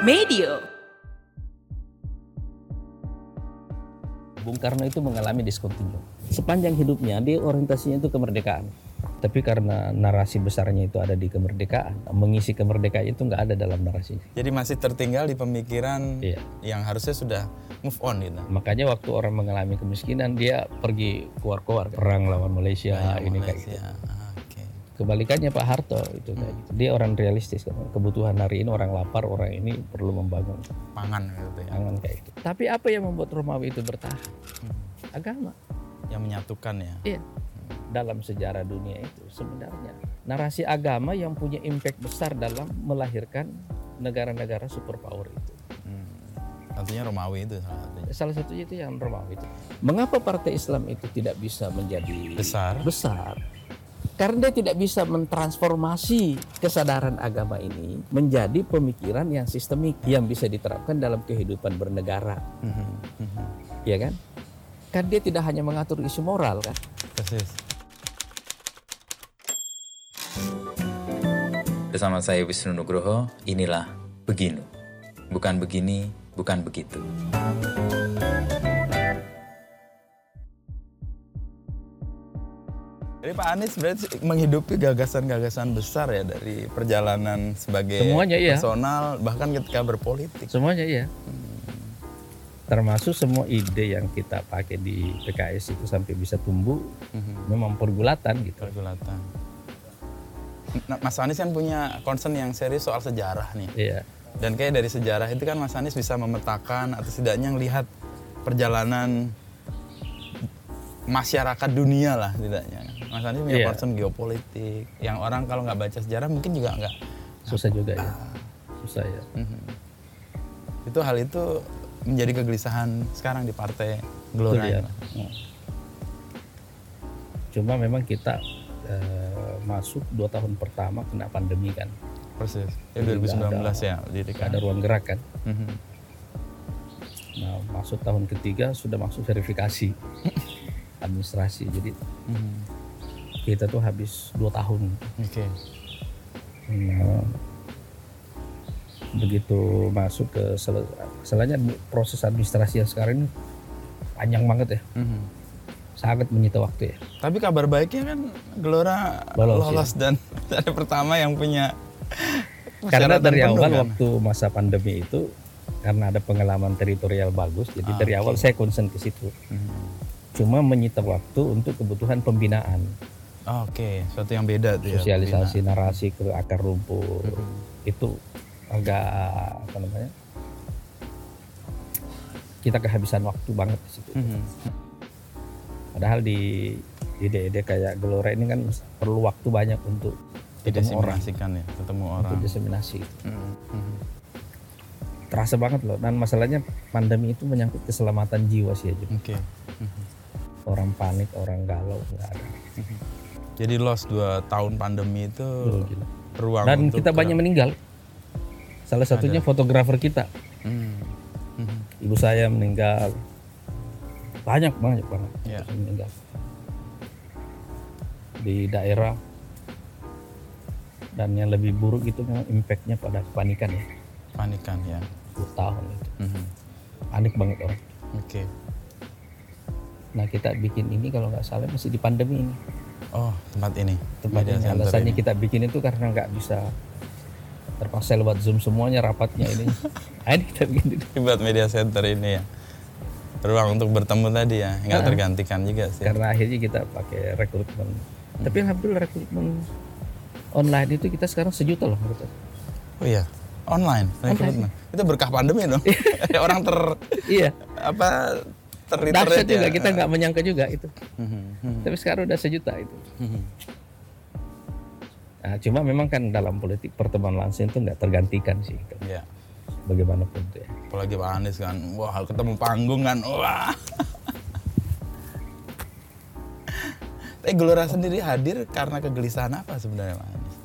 Medio. Bung Karno itu mengalami diskontinue. Sepanjang hidupnya dia orientasinya itu kemerdekaan. Tapi karena narasi besarnya itu ada di kemerdekaan, mengisi kemerdekaan itu nggak ada dalam narasi. Jadi masih tertinggal di pemikiran Iya. yang harusnya sudah move on gitu. Makanya waktu orang mengalami kemiskinan dia pergi keluar-keluar perang lawan Malaysia ini kayak gitu. Kebalikannya Pak Harto itu kayak gitu. Dia orang realistis kan. Kebutuhan hari ini orang lapar, orang ini perlu membangun Pangan gitu ya. pangan kayak gitu. Tapi apa yang membuat Romawi itu bertahan? Agama. Yang menyatukan ya. Iya. Dalam sejarah dunia itu sebenarnya narasi agama yang punya impact besar dalam melahirkan negara-negara superpower itu. Hmm. Tentunya Romawi itu salah satunya. Salah satunya itu yang Romawi itu. Mengapa partai Islam itu tidak bisa menjadi Besar. besar? Karena dia tidak bisa mentransformasi kesadaran agama ini menjadi pemikiran yang sistemik yang bisa diterapkan dalam kehidupan bernegara, Mhm, mhm. ya kan? Kan dia tidak hanya mengatur isu moral kan? Persis. Bersama saya Wisnu Nugroho, inilah Beginu. Bukan begini, bukan begitu. Jadi Pak Anies berarti menghidupi gagasan-gagasan besar ya dari perjalanan sebagai Semuanya, iya. personal bahkan ketika berpolitik. Semuanya iya. Termasuk semua ide yang kita pakai di PKS itu sampai bisa tumbuh Mhm. memang pergulatan gitu. Pergulatan. Nah, Mas Anies kan punya concern yang serius soal sejarah nih. Iya. Dan kayak dari sejarah itu kan Mas Anies bisa memetakan atau setidaknya melihat perjalanan masyarakat dunia lah setidaknya. Mas Anies punya Iya. concern geopolitik yang orang kalau nggak baca sejarah mungkin juga nggak. Susah juga ya. Susah ya. Mhm. Itu hal itu menjadi kegelisahan sekarang di partai Gelora. ya. Cuma memang kita eh, masuk dua tahun pertama kena pandemi kan, Persis. Ya Jadi 2019 nggak ya. Jadi nggak ada ruang gerak kan. Mhm. Nah masuk tahun ketiga sudah masuk verifikasi administrasi. Jadi Mhm. Kita tuh habis dua tahun. Oke. Nah, begitu masuk ke sel selanya proses administrasi yang sekarang ini panjang banget ya, Mhm. sangat menyita waktu ya. Tapi kabar baiknya kan Gelora Lolos, lolos, ya. dan ada pertama yang punya Karena dari awal kan? waktu masa pandemi itu karena ada pengalaman teritorial bagus, jadi Ah, dari awal saya concern ke situ. Mhm. Cuma menyita waktu untuk kebutuhan pembinaan, Oke, suatu yang beda tuh ya. sosialisasi narasi ke akar rumput Mhm. itu agak apa namanya? Kita kehabisan waktu banget di situ. Mhm. Padahal di ide-ide kayak Gelora ini kan perlu waktu banyak untuk ketemu orang, ya, ketemu orang. untuk diseminasi. Mhm. Mhm. Terasa banget loh. Dan masalahnya pandemi itu menyangkut keselamatan jiwa sih aja. Oke. Mhm. Orang panik, orang galau nggak ada. Jadi lost 2 tahun pandemi itu gila. ruang Dan untuk kita ke- banyak meninggal. Salah satunya fotografer kita. Mhm. Mhm. Ibu saya meninggal. Banyak banyak banget yang meninggal. Di daerah dan yang lebih buruk itu memang impactnya pada kepanikan ya. Panikan ya. 10 tahun itu. Mhm. Panik banget orang. Oke. Nah kita bikin ini kalau nggak salah masih di pandemi ini. Oh, tempat ini. Tempat ini alasannya ini. kita bikin itu karena nggak bisa terpaksa lewat zoom semuanya rapatnya ini. Nah, ini kita bikin ini. buat media center ini ya. Ruang untuk bertemu tadi ya, nggak Ah. tergantikan juga sih. karena akhirnya kita pakai rekrutmen. Tapi alhamdulillah rekrutmen online itu kita sekarang sejuta loh. Oh iya, online, rekrutmen. Itu berkah pandemi dong. Orang ter Iya. apa Terliterate juga ya. kita nggak menyangka juga itu. Mhm, mhm, Tapi sekarang udah sejuta itu. mhm. Nah, cuma memang kan dalam politik pertemuan langsung itu nggak tergantikan sih. Iya. Bagaimanapun tuh ya. Apalagi Pak Anies kan, wah ketemu panggung kan, wah. Tapi Gelora sendiri hadir karena kegelisahan apa sebenarnya Pak Anies?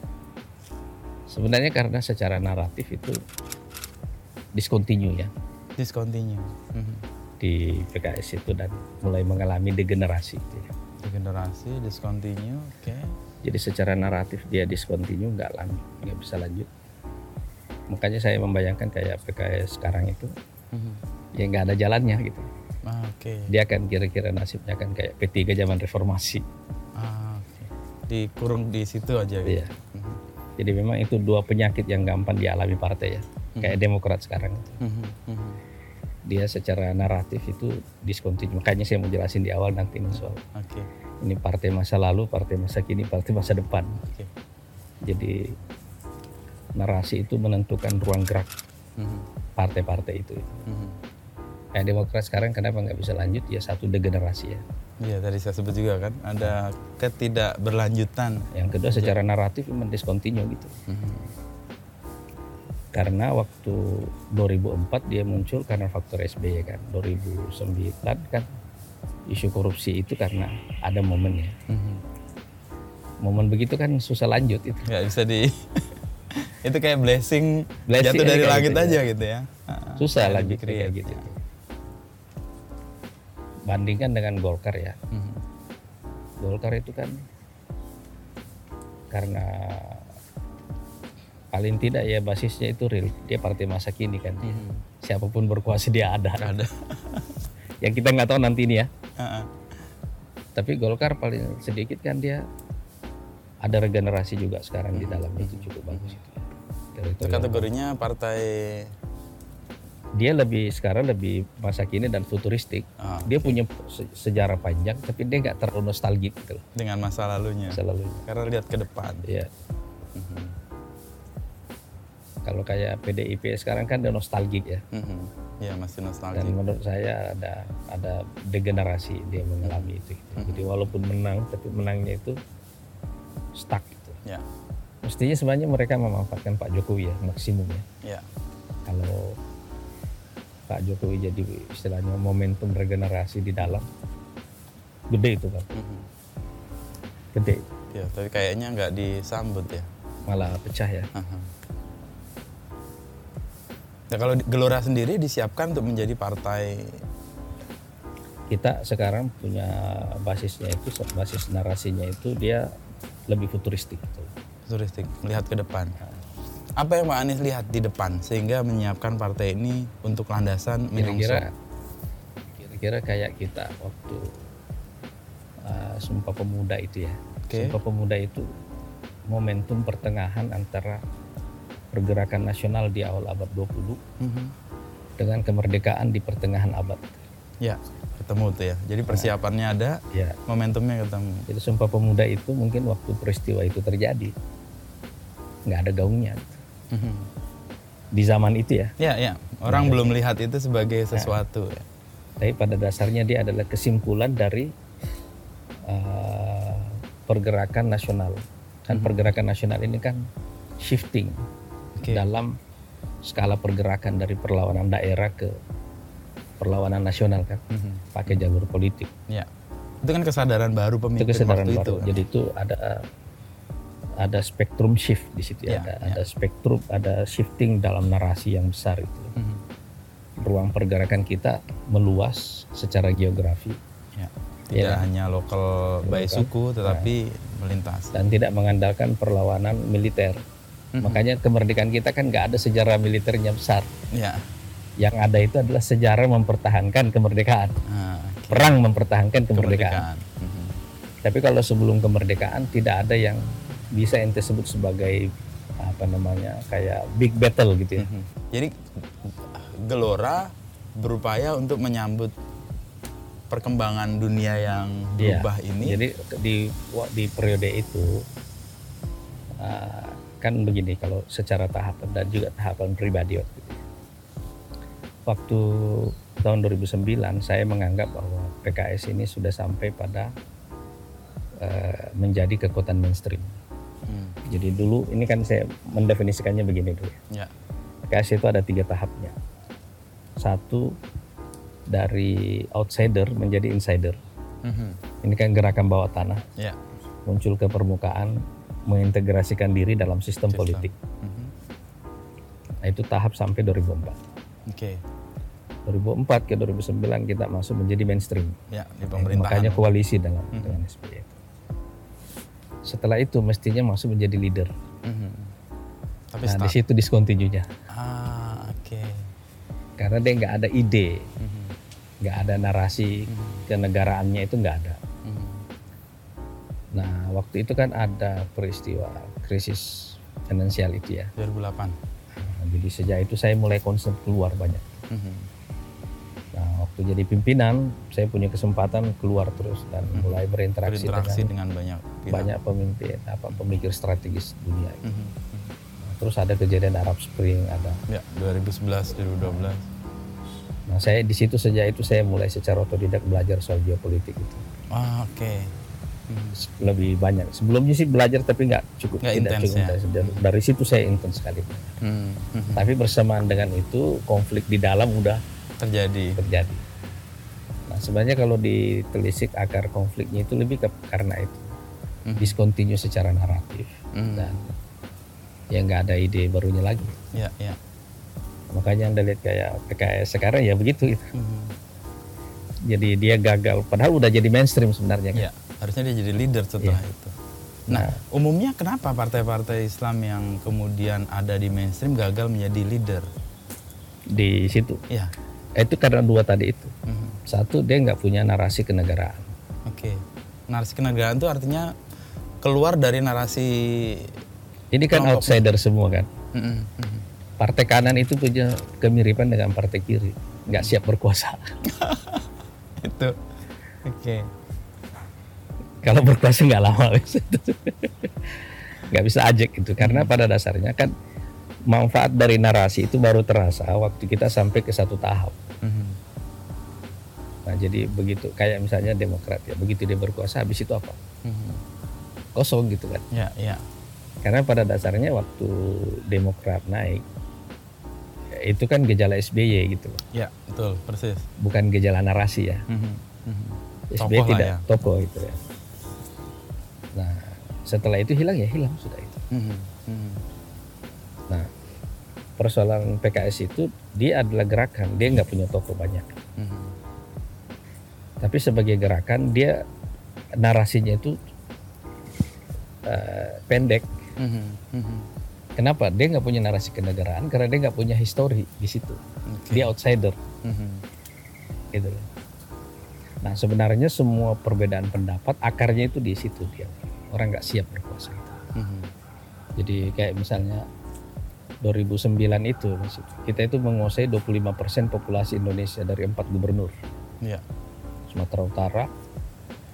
Sebenarnya karena secara naratif itu discontinue ya Discontinue. Mhm. Di PKS itu dan mulai mengalami degenerasi. Regenerasi, discontinue, oke. Jadi secara naratif dia discontinue nggak lanjut, nggak bisa lanjut. Makanya saya membayangkan kayak PKS sekarang itu Mhm. ya nggak ada jalannya gitu. Ah, Oke. Dia akan kira-kira nasibnya kan kayak P3 zaman reformasi. Ah, oke. Dikurung di situ aja gitu. Iya. Jadi memang itu dua penyakit yang gampang dialami partai ya. Kayak Demokrat sekarang. Mhm, mhm. Dia secara naratif itu diskontinu. Makanya saya mau jelasin di awal nanti ini soal Oke. ini partai masa lalu, partai masa kini, partai masa depan. Oke. Jadi narasi itu menentukan ruang gerak Mhm, partai-partai itu. mhm. Kayak Demokrat sekarang kenapa nggak bisa lanjut? Ya satu degenerasi ya. Iya tadi saya sebut juga kan ada ketidakberlanjutan. Yang kedua secara naratif memang diskontinu gitu. Mhm. Karena waktu 2004 dia muncul karena faktor SBY kan. 2009 kan isu korupsi itu karena ada momennya. Mhm. Momen begitu kan susah lanjut itu. Nggak bisa di itu kayak blessing, Blessing jatuh dari langit gitu aja ya. gitu ya. Ah, Susah kayak lanjut kayak gitu. Bandingkan dengan Golkar ya. Mhm. Golkar itu kan karena paling tidak ya basisnya itu real. Dia partai masa kini kan. Mhm. Siapa pun berkuasa dia ada. Ada. Yang kita nggak tahu nanti ini ya. Ah. Tapi Golkar paling sedikit kan dia ada regenerasi juga sekarang di dalamnya itu cukup bagus itu. ya. Itu kategorinya partai Dia lebih sekarang lebih masa kini dan futuristik. ah, Dia punya se- sejarah panjang, tapi dia nggak terlalu nostalgik gitu dengan masa lalunya. selalu. Karena lihat ke depan. Ya, Mhm. Kalau kayak PDIP sekarang kan dia nostalgik ya. Mhm. Ya masih Dan nostalgia. menurut saya ada ada degenerasi dia mengalami itu. gitu. Jadi walaupun menang, tapi menangnya itu stuck gitu. Ya, Mestinya sebenarnya mereka memanfaatkan Pak Jokowi ya maksimum ya. ya. kalau Pak Jokowi jadi istilahnya momentum regenerasi di dalam gede itu kan Mhm. gede Ya, tapi kayaknya nggak disambut ya. malah pecah ya Aha. Nah, kalau Gelora sendiri disiapkan untuk menjadi partai kita sekarang punya basisnya itu basis narasinya itu dia lebih futuristik futuristik, melihat ke depan. Apa yang Pak Anies lihat di depan sehingga menyiapkan partai ini untuk landasan kira-kira menyongsong? kira-kira kayak kita waktu uh, Sumpah Pemuda itu ya Oke. Sumpah Pemuda itu momentum pertengahan antara pergerakan nasional di awal abad 20 Mhm. dengan kemerdekaan di pertengahan abad Ya, ketemu tuh ya. Jadi persiapannya ada, ya momentumnya ketemu. Jadi Sumpah Pemuda itu mungkin waktu peristiwa itu terjadi nggak ada gaungnya Mhm. di zaman itu ya. Ya, ya. Orang belum melihat itu sebagai sesuatu ya. Tapi pada dasarnya dia adalah kesimpulan dari uh, pergerakan nasional. Kan pergerakan nasional ini kan shifting Oke. dalam skala pergerakan dari perlawanan daerah ke perlawanan nasional kan, Mhm. pakai jalur politik. Ya. Itu kan kesadaran baru Itu pemimpin kesadaran waktu baru. itu. kan? Jadi itu ada ada spektrum shift di situ Ya, ada ya. ada spektrum ada shifting dalam narasi yang besar itu. Mhm. Ruang pergerakan kita meluas secara geografi Ya. Tidak Ya. hanya lokal by Lokal. suku tetapi melintas. dan tidak mengandalkan perlawanan militer. Mhm. Makanya kemerdekaan kita kan nggak ada sejarah militernya besar. Ya. Yang ada itu adalah sejarah mempertahankan kemerdekaan, Nah, oke. perang mempertahankan kemerdekaan. kemerdekaan. Mhm. Tapi kalau sebelum kemerdekaan tidak ada yang bisa ente sebut sebagai apa namanya kayak big battle gitu ya. Mhm. Jadi Gelora berupaya untuk menyambut perkembangan dunia yang Iya. berubah ini. Jadi di di periode itu uh, kan begini kalau secara tahapan dan juga tahapan pribadi waktu itu. Waktu tahun 2009 saya menganggap bahwa PKS ini sudah sampai pada uh, menjadi kekuatan mainstream. Hmm. Jadi dulu ini kan saya mendefinisikannya begini dulu. Ya. PKS itu ada tiga tahapnya. Satu dari outsider menjadi insider. Mhm. Ini kan gerakan bawah tanah Ya. muncul ke permukaan mengintegrasikan diri dalam sistem, Sistem. politik. Mhm. Nah, itu tahap sampai 2004. Oke. 2004 ke 2009 kita masuk menjadi mainstream. Ya, di Makanya pemerintahan. koalisi dengan Mhm. dengan SBY. Setelah itu mestinya masuk menjadi leader. Mhm. Tapi Nah di situ discontinunya Ah, oke. karena dia nggak ada ide, Mhm. nggak ada narasi kenegaraannya itu nggak ada. Nah waktu itu kan ada peristiwa krisis finansial itu ya. 2008. Nah, jadi sejak itu saya mulai concern keluar banyak. Mhm. Nah waktu jadi pimpinan saya punya kesempatan keluar terus dan mulai berinteraksi, Berinteraksi dengan dengan banyak pihak. banyak pemimpin apa pemikir strategis dunia. Mhm. Terus ada kejadian Arab Spring ada. Ya, 2011, 2012. Nah saya di situ sejak itu saya mulai secara otodidak belajar soal geopolitik itu. Ah, oke. Mhm. lebih banyak. Sebelumnya sih belajar tapi nggak cukup Nggak tidak cukup ya? Dari, dari situ saya intens sekali. Mhm. Mhm. Tapi bersamaan dengan itu konflik di dalam udah Terjadi. terjadi. Nah sebenarnya kalau ditelisik akar konfliknya itu lebih ke, karena itu Mhm. discontinue secara naratif Mhm. dan ya nggak ada ide barunya lagi. Ya, ya. Makanya anda lihat kayak PKS sekarang ya begitu. Gitu. Mhm. Jadi dia gagal padahal udah jadi mainstream sebenarnya. kan. Ya, harusnya dia jadi leader setelah Iya. itu. Nah, umumnya kenapa partai-partai Islam yang kemudian ada di mainstream gagal menjadi leader? Di situ. Ya. Itu karena dua tadi itu. Mhm. Satu dia nggak punya narasi kenegaraan. Oke. Narasi kenegaraan itu artinya keluar dari narasi Ini kan Kelompok. outsider semua kan. Mhm, mhm. Partai kanan itu punya kemiripan dengan partai kiri, nggak siap berkuasa. itu. Oke. Kalau berkuasa nggak lama, nggak bisa ajak itu. Karena pada dasarnya kan manfaat dari narasi itu baru terasa waktu kita sampai ke satu tahap. Mhm. Nah jadi begitu kayak misalnya Demokrat ya, begitu dia berkuasa habis itu apa? Mhm. Kosong gitu kan. Ya, ya. Karena pada dasarnya waktu Demokrat naik itu kan gejala SBY gitu loh, Ya, betul, persis. bukan gejala narasi ya. Mhm, mhm. SBY Tokoh lah tidak ya. tokoh gitu ya. Setelah itu hilang ya hilang sudah itu. Mhm, mhm. Nah, persoalan PKS itu dia adalah gerakan, dia nggak punya tokoh banyak. Mhm. Tapi sebagai gerakan dia narasinya itu eh, pendek. Mhm, mhm. Kenapa? Dia nggak punya narasi kenegaraan karena dia nggak punya histori di situ. Oke. Dia outsider Mhm. gitu. Nah sebenarnya semua perbedaan pendapat akarnya itu di situ dia. Orang nggak siap berkuasa. Mhm. Jadi kayak misalnya 2009 itu kita itu menguasai 25% populasi Indonesia dari empat gubernur. Ya, Sumatera Utara,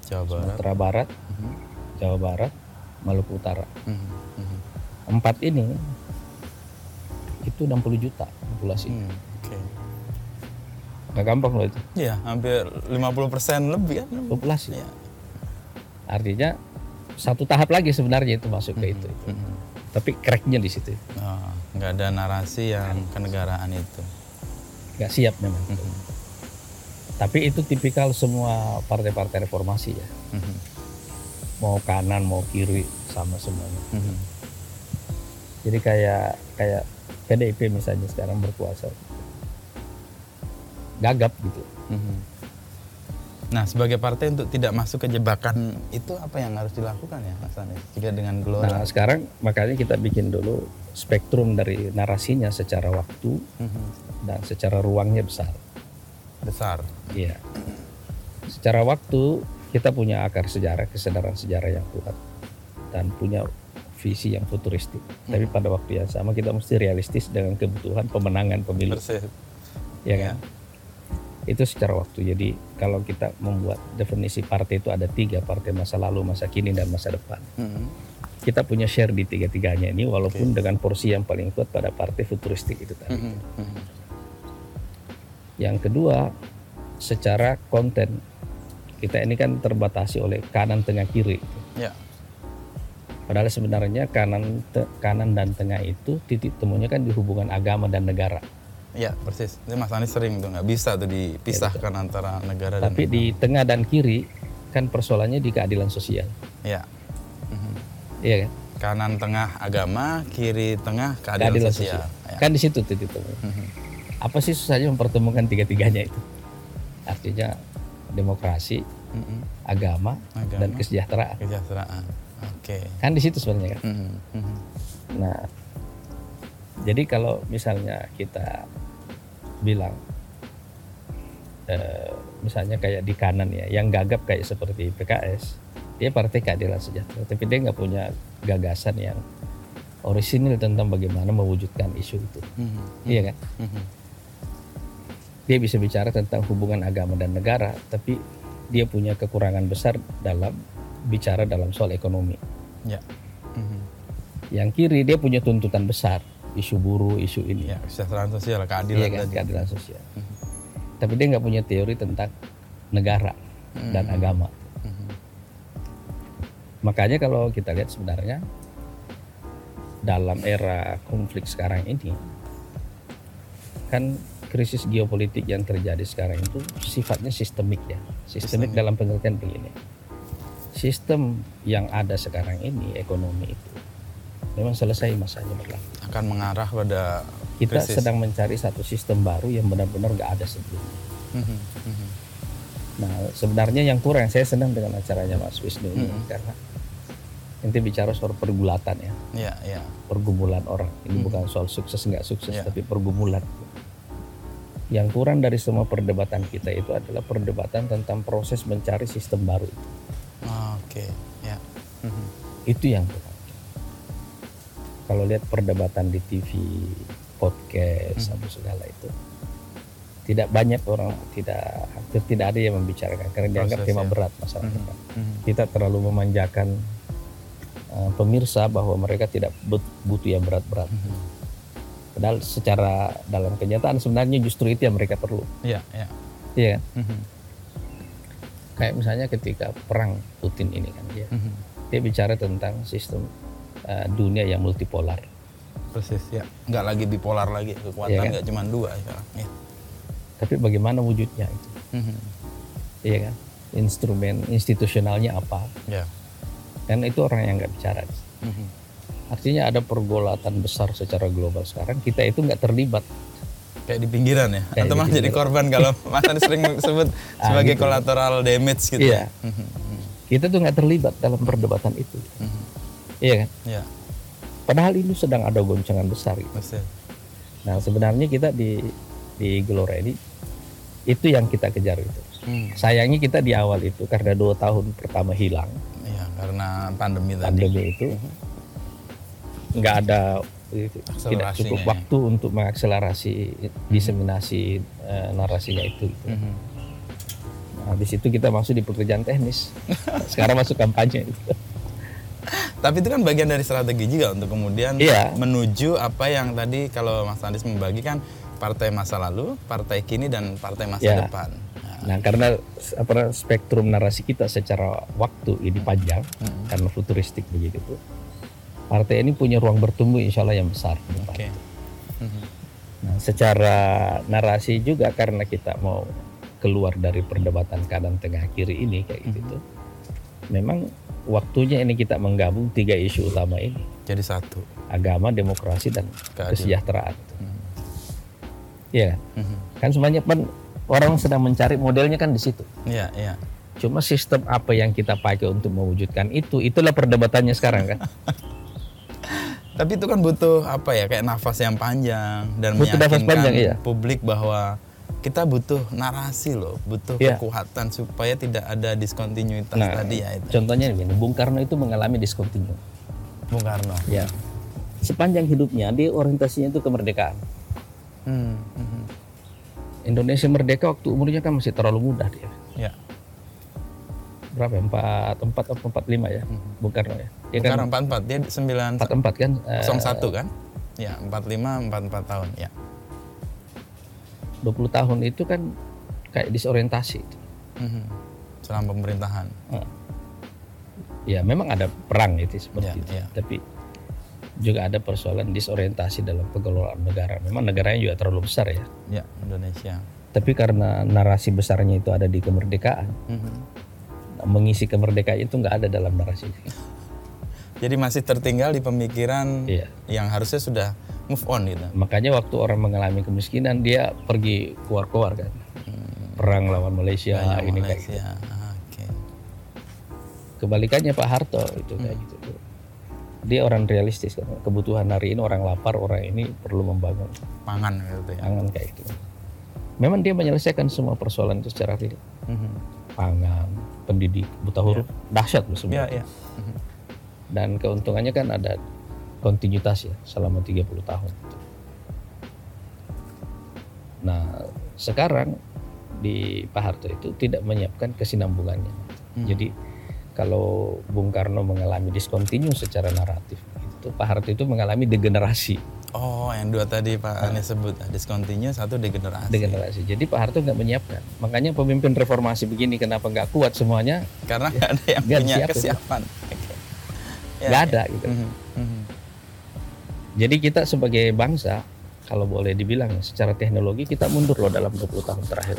Jawa Barat. Sumatera Barat, Mhm, Jawa Barat, Maluku Utara. mhm, mhm. Empat ini itu 60 juta populasi. Hmm, Oke. Nggak gampang loh itu Iya, hampir 50% lebih kan? populasi. Iya. Artinya satu tahap lagi sebenarnya itu masuk ke itu. Mhm. Tapi cracknya di situ. Oh, nggak ada narasi yang kenegaraan itu. Nggak siap memang. Mhm, Tapi itu tipikal semua partai-partai reformasi ya. mhm, Mau kanan mau kiri sama semuanya. mhm. Jadi kayak kayak PDIP misalnya sekarang berkuasa. Gagap gitu. Mhm. Nah, sebagai partai untuk tidak masuk ke jebakan itu apa yang harus dilakukan ya, Mas Anies? Jika dengan Nah gelora. sekarang makanya kita bikin dulu spektrum dari narasinya secara waktu Mhm. dan secara ruangnya besar. Besar. Iya. Secara waktu kita punya akar sejarah, kesadaran sejarah yang kuat dan punya visi yang futuristik. Tapi pada waktu yang sama kita mesti realistis dengan kebutuhan pemenangan pemilu, Persis. ya kan? Itu secara waktu. Jadi kalau kita membuat definisi partai itu ada tiga partai masa lalu, masa kini dan masa depan. Mhm. Kita punya share di tiga-tiganya ini, walaupun dengan porsi yang paling kuat pada partai futuristik itu tadi. Mhm, mhm. Yang kedua, secara konten kita ini kan terbatasi oleh kanan, tengah, kiri. Ya. Padahal sebenarnya kanan, te- kanan dan tengah itu titik temunya kan di hubungan agama dan negara. Ya, persis. Ini Mas Anies sering tuh nggak bisa tuh dipisahkan antara negara dan Tapi di tengah dan kiri kan persoalannya di keadilan sosial, Ya. Mhm. iya kan? Kanan tengah agama, kiri tengah keadilan, sosial. Ya. Kan di situ titik temu. Mhm. Apa sih susahnya mempertemukan tiga-tiganya itu? Artinya demokrasi, Mhm. agama, Agama. dan kesejahteraan. Kesejahteraan. Oke. Kan di situ sebenarnya kan. Nah, Jadi kalau misalnya kita bilang eh, misalnya kayak di kanan ya, yang gagap kayak seperti PKS, dia partai keadilan sejahtera, tapi dia nggak punya gagasan yang orisinil tentang bagaimana mewujudkan isu itu, Mhm. iya kan? Mhm. Dia bisa bicara tentang hubungan agama dan negara, tapi dia punya kekurangan besar dalam bicara dalam soal ekonomi. Ya. Mhm. Yang kiri dia punya tuntutan besar, isu buruh, isu ini. Ya, kesejahteraan sosial, Iya keadilan kan, tadi. keadilan sosial. Tapi dia nggak punya teori tentang negara dan agama. Mhm. Makanya kalau kita lihat sebenarnya dalam era konflik sekarang ini kan krisis geopolitik yang terjadi sekarang itu sifatnya sistemik ya. Sistemik dalam pengertian begini. Sistem yang ada sekarang ini ekonomi itu memang selesai masanya berlaku. Akan mengarah pada Kita krisis. sedang mencari satu sistem baru yang benar-benar nggak ada sebelumnya. Mhm. Mhm. Nah, sebenarnya yang kurang saya senang dengan acaranya Mas Wisnu ini karena nanti bicara soal pergulatan ya, Ya, ya. pergumulan orang. Ini bukan soal sukses nggak sukses, Ya. tapi pergumulan. Yang kurang dari semua perdebatan kita itu adalah perdebatan tentang proses mencari sistem baru. Ah, Oke, ya. Mhm. Itu yang kurang. Kalau lihat perdebatan di TV, podcast, apa segala itu, tidak banyak orang, tidak hampir tidak ada yang membicarakan karena dianggap tema ya. berat masalah depan. Mhm. kita terlalu memanjakan uh, pemirsa bahwa mereka tidak but- butuh yang berat-berat. Padahal secara dalam kenyataan sebenarnya justru itu yang mereka perlu. Ya, ya. Iya kan? Mhm. Kayak misalnya ketika perang Putin ini kan dia, Mhm. dia bicara tentang sistem uh, dunia yang multipolar. Persis, ya. Nggak lagi bipolar lagi, kekuatan Iya kan? nggak cuma dua sekarang. Ya. Tapi bagaimana wujudnya itu? Mhm. Iya kan? Instrumen institusionalnya apa? Ya. Kan itu orang yang nggak bicara. Mhm. Artinya ada pergolatan besar secara global sekarang kita itu nggak terlibat Kayak di pinggiran ya, Kayak atau malah jadi korban kalau Mas Andi sering sebut Ah, sebagai gitu. collateral damage gitu. Iya. ya. Mhm. Mhm. kita tuh nggak terlibat dalam perdebatan itu Mhm. Iya kan Ya, padahal ini sedang ada goncangan besar gitu. nah sebenarnya kita di di Gelora ini itu yang kita kejar itu Hmm. sayangnya kita di awal itu karena dua tahun pertama hilang Iya, karena pandemi tadi. pandemi itu nggak ada itu, tidak cukup ya. waktu untuk mengakselerasi diseminasi eh, narasinya itu gitu. Mhm. Nah, habis itu kita masuk di pekerjaan teknis sekarang masuk kampanye gitu. Tapi itu kan bagian dari strategi juga untuk kemudian Iya. menuju apa yang tadi kalau Mas Andis membagikan partai masa lalu, partai kini dan partai masa Iya. depan. Nah, Nah, karena apa spektrum narasi kita secara waktu ini panjang karena futuristik begitu. Partai ini punya ruang bertumbuh insya Allah yang besar. Oke. Mhm. Nah, secara narasi juga karena kita mau keluar dari perdebatan kanan tengah kiri ini kayak gitu. Memang waktunya ini kita menggabung tiga isu utama ini, Jadi satu. agama, demokrasi dan Keadilan. kesejahteraan. Mhm. Iya. Mhm. Kan semuanya kan orang sedang mencari modelnya kan di situ. Iya, iya. Cuma sistem apa yang kita pakai untuk mewujudkan itu, itulah perdebatannya sekarang kan. Tapi itu kan butuh apa ya kayak nafas yang panjang dan Butuh nafas meyakinkan panjang, iya. publik bahwa kita butuh narasi loh, butuh Iya. kekuatan supaya tidak ada diskontinuitas Nah, tadi ya itu. contohnya begini, Bung Karno itu mengalami discontinue. Bung Karno. Ya. Sepanjang hidupnya dia orientasinya itu kemerdekaan. Hmm, mhm. Indonesia merdeka waktu umurnya kan masih terlalu muda dia. Ya. Berapa? ya? Empat, empat atau empat lima ya, Bung Karno ya. Dia Bung kan Karno 44, dia 9 empat empat kan. eh, 01 kan? Ya, 45 44 tahun, ya. 20 tahun itu kan kayak disorientasi. itu. Mhm. Selama pemerintahan. Ya memang ada perang itu seperti Ya, itu. ya. Tapi juga ada persoalan disorientasi dalam pengelolaan negara. Memang negaranya juga terlalu besar ya. Ya, Indonesia. Tapi karena narasi besarnya itu ada di kemerdekaan, Mhm. mengisi kemerdekaan itu nggak ada dalam narasi. Jadi masih tertinggal di pemikiran Iya. yang harusnya sudah move on gitu. Makanya waktu orang mengalami kemiskinan dia pergi keluar-keluar kan. Perang lawan Malaysia ini kayak gitu. Malaysia. Ah, Oke. Kebalikannya Pak Harto itu kayak gitu. dia orang realistis kan kebutuhan hari ini orang lapar orang ini perlu membangun Pangan gitu ya. pangan kayak gitu memang dia menyelesaikan semua persoalan itu secara real Mhm. pangan pendidik buta huruf dahsyat loh Ya, semua ya. Mhm. dan keuntungannya kan ada kontinuitas ya selama 30 tahun nah sekarang di Pak Harto itu tidak menyiapkan kesinambungannya Hmm. jadi kalau Bung Karno mengalami diskontinu secara naratif itu Pak Harto itu mengalami degenerasi Oh, yang dua tadi Pak Anies sebut, discontinue, satu degenerasi. degenerasi jadi Pak Harto nggak menyiapkan makanya pemimpin reformasi begini kenapa nggak kuat semuanya Karena nggak ada yang Nggak punya disiapin. kesiapan. Oke. Ya, nggak ya. ada gitu Mhm, mhm. Jadi kita sebagai bangsa, kalau boleh dibilang secara teknologi kita mundur loh dalam 20 tahun terakhir.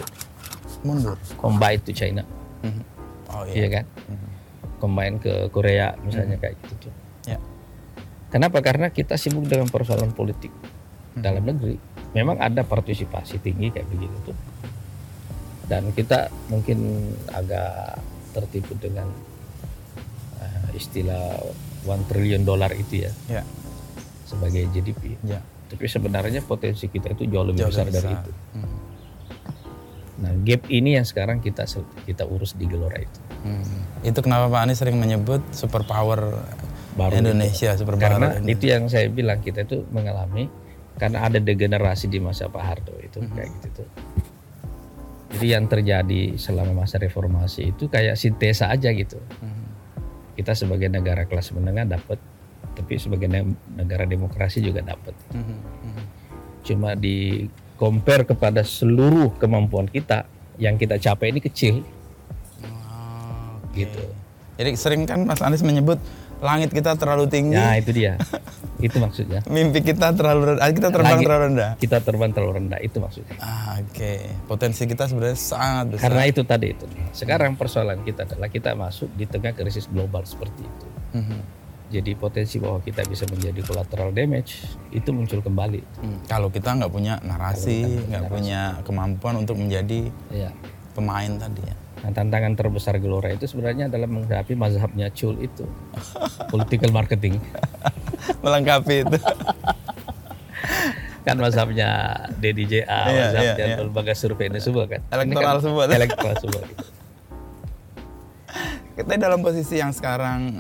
Mundur. Combine to China, Mhm. Oh iya iya. kan? Mhm. Combine ke Korea misalnya kayak gitu. tuh. Ya. Kenapa? Karena kita sibuk dengan persoalan politik dalam negeri. Memang ada partisipasi tinggi kayak begitu tuh. Dan kita mungkin agak tertipu dengan eh, istilah one trillion dollar itu ya Ya. Sebagai GDP. Ya. Tapi sebenarnya potensi kita itu jauh lebih Jauh besar lebih dari besar. itu. Mhm. Nah, gap ini yang sekarang kita kita urus di Gelora itu. Mhm. Itu kenapa Pak Anies sering menyebut superpower Baru Indonesia, superpower Karena Indonesia. itu yang saya bilang kita itu mengalami karena ada degenerasi di masa Pak Harto itu kayak gitu tuh. Jadi yang terjadi selama masa reformasi itu kayak sintesa aja gitu. Mhm. Kita sebagai negara kelas menengah dapat, tapi sebagai ne- negara demokrasi juga dapat. Mhm. Mhm. Cuma di compare kepada seluruh kemampuan kita yang kita capai ini kecil Oh, oke. Gitu. Jadi sering kan Mas Anies menyebut langit kita terlalu tinggi, Nah itu dia, itu maksudnya. mimpi kita terlalu rendah, kita terbang Langit- terlalu rendah. Kita terbang terlalu rendah, itu maksudnya. Ah, Oke, potensi kita sebenarnya sangat besar. Karena itu tadi itu. Sekarang persoalan kita adalah kita masuk di tengah krisis global seperti itu. Mhm. Jadi potensi bahwa kita bisa menjadi collateral damage itu muncul kembali. Hmm, Kalau kita nggak punya narasi, nggak punya kemampuan untuk menjadi Ya. pemain tadi ya. Nah, tantangan terbesar Gelora itu sebenarnya adalah menghadapi mazhabnya Chul itu, political marketing. Melengkapi itu. Kan mazhabnya DDJA, Iya, mazhabnya iya, iya. lembaga survei ini semua kan. Elektoral kan semua. Elektoral semua. gitu. kita dalam posisi yang sekarang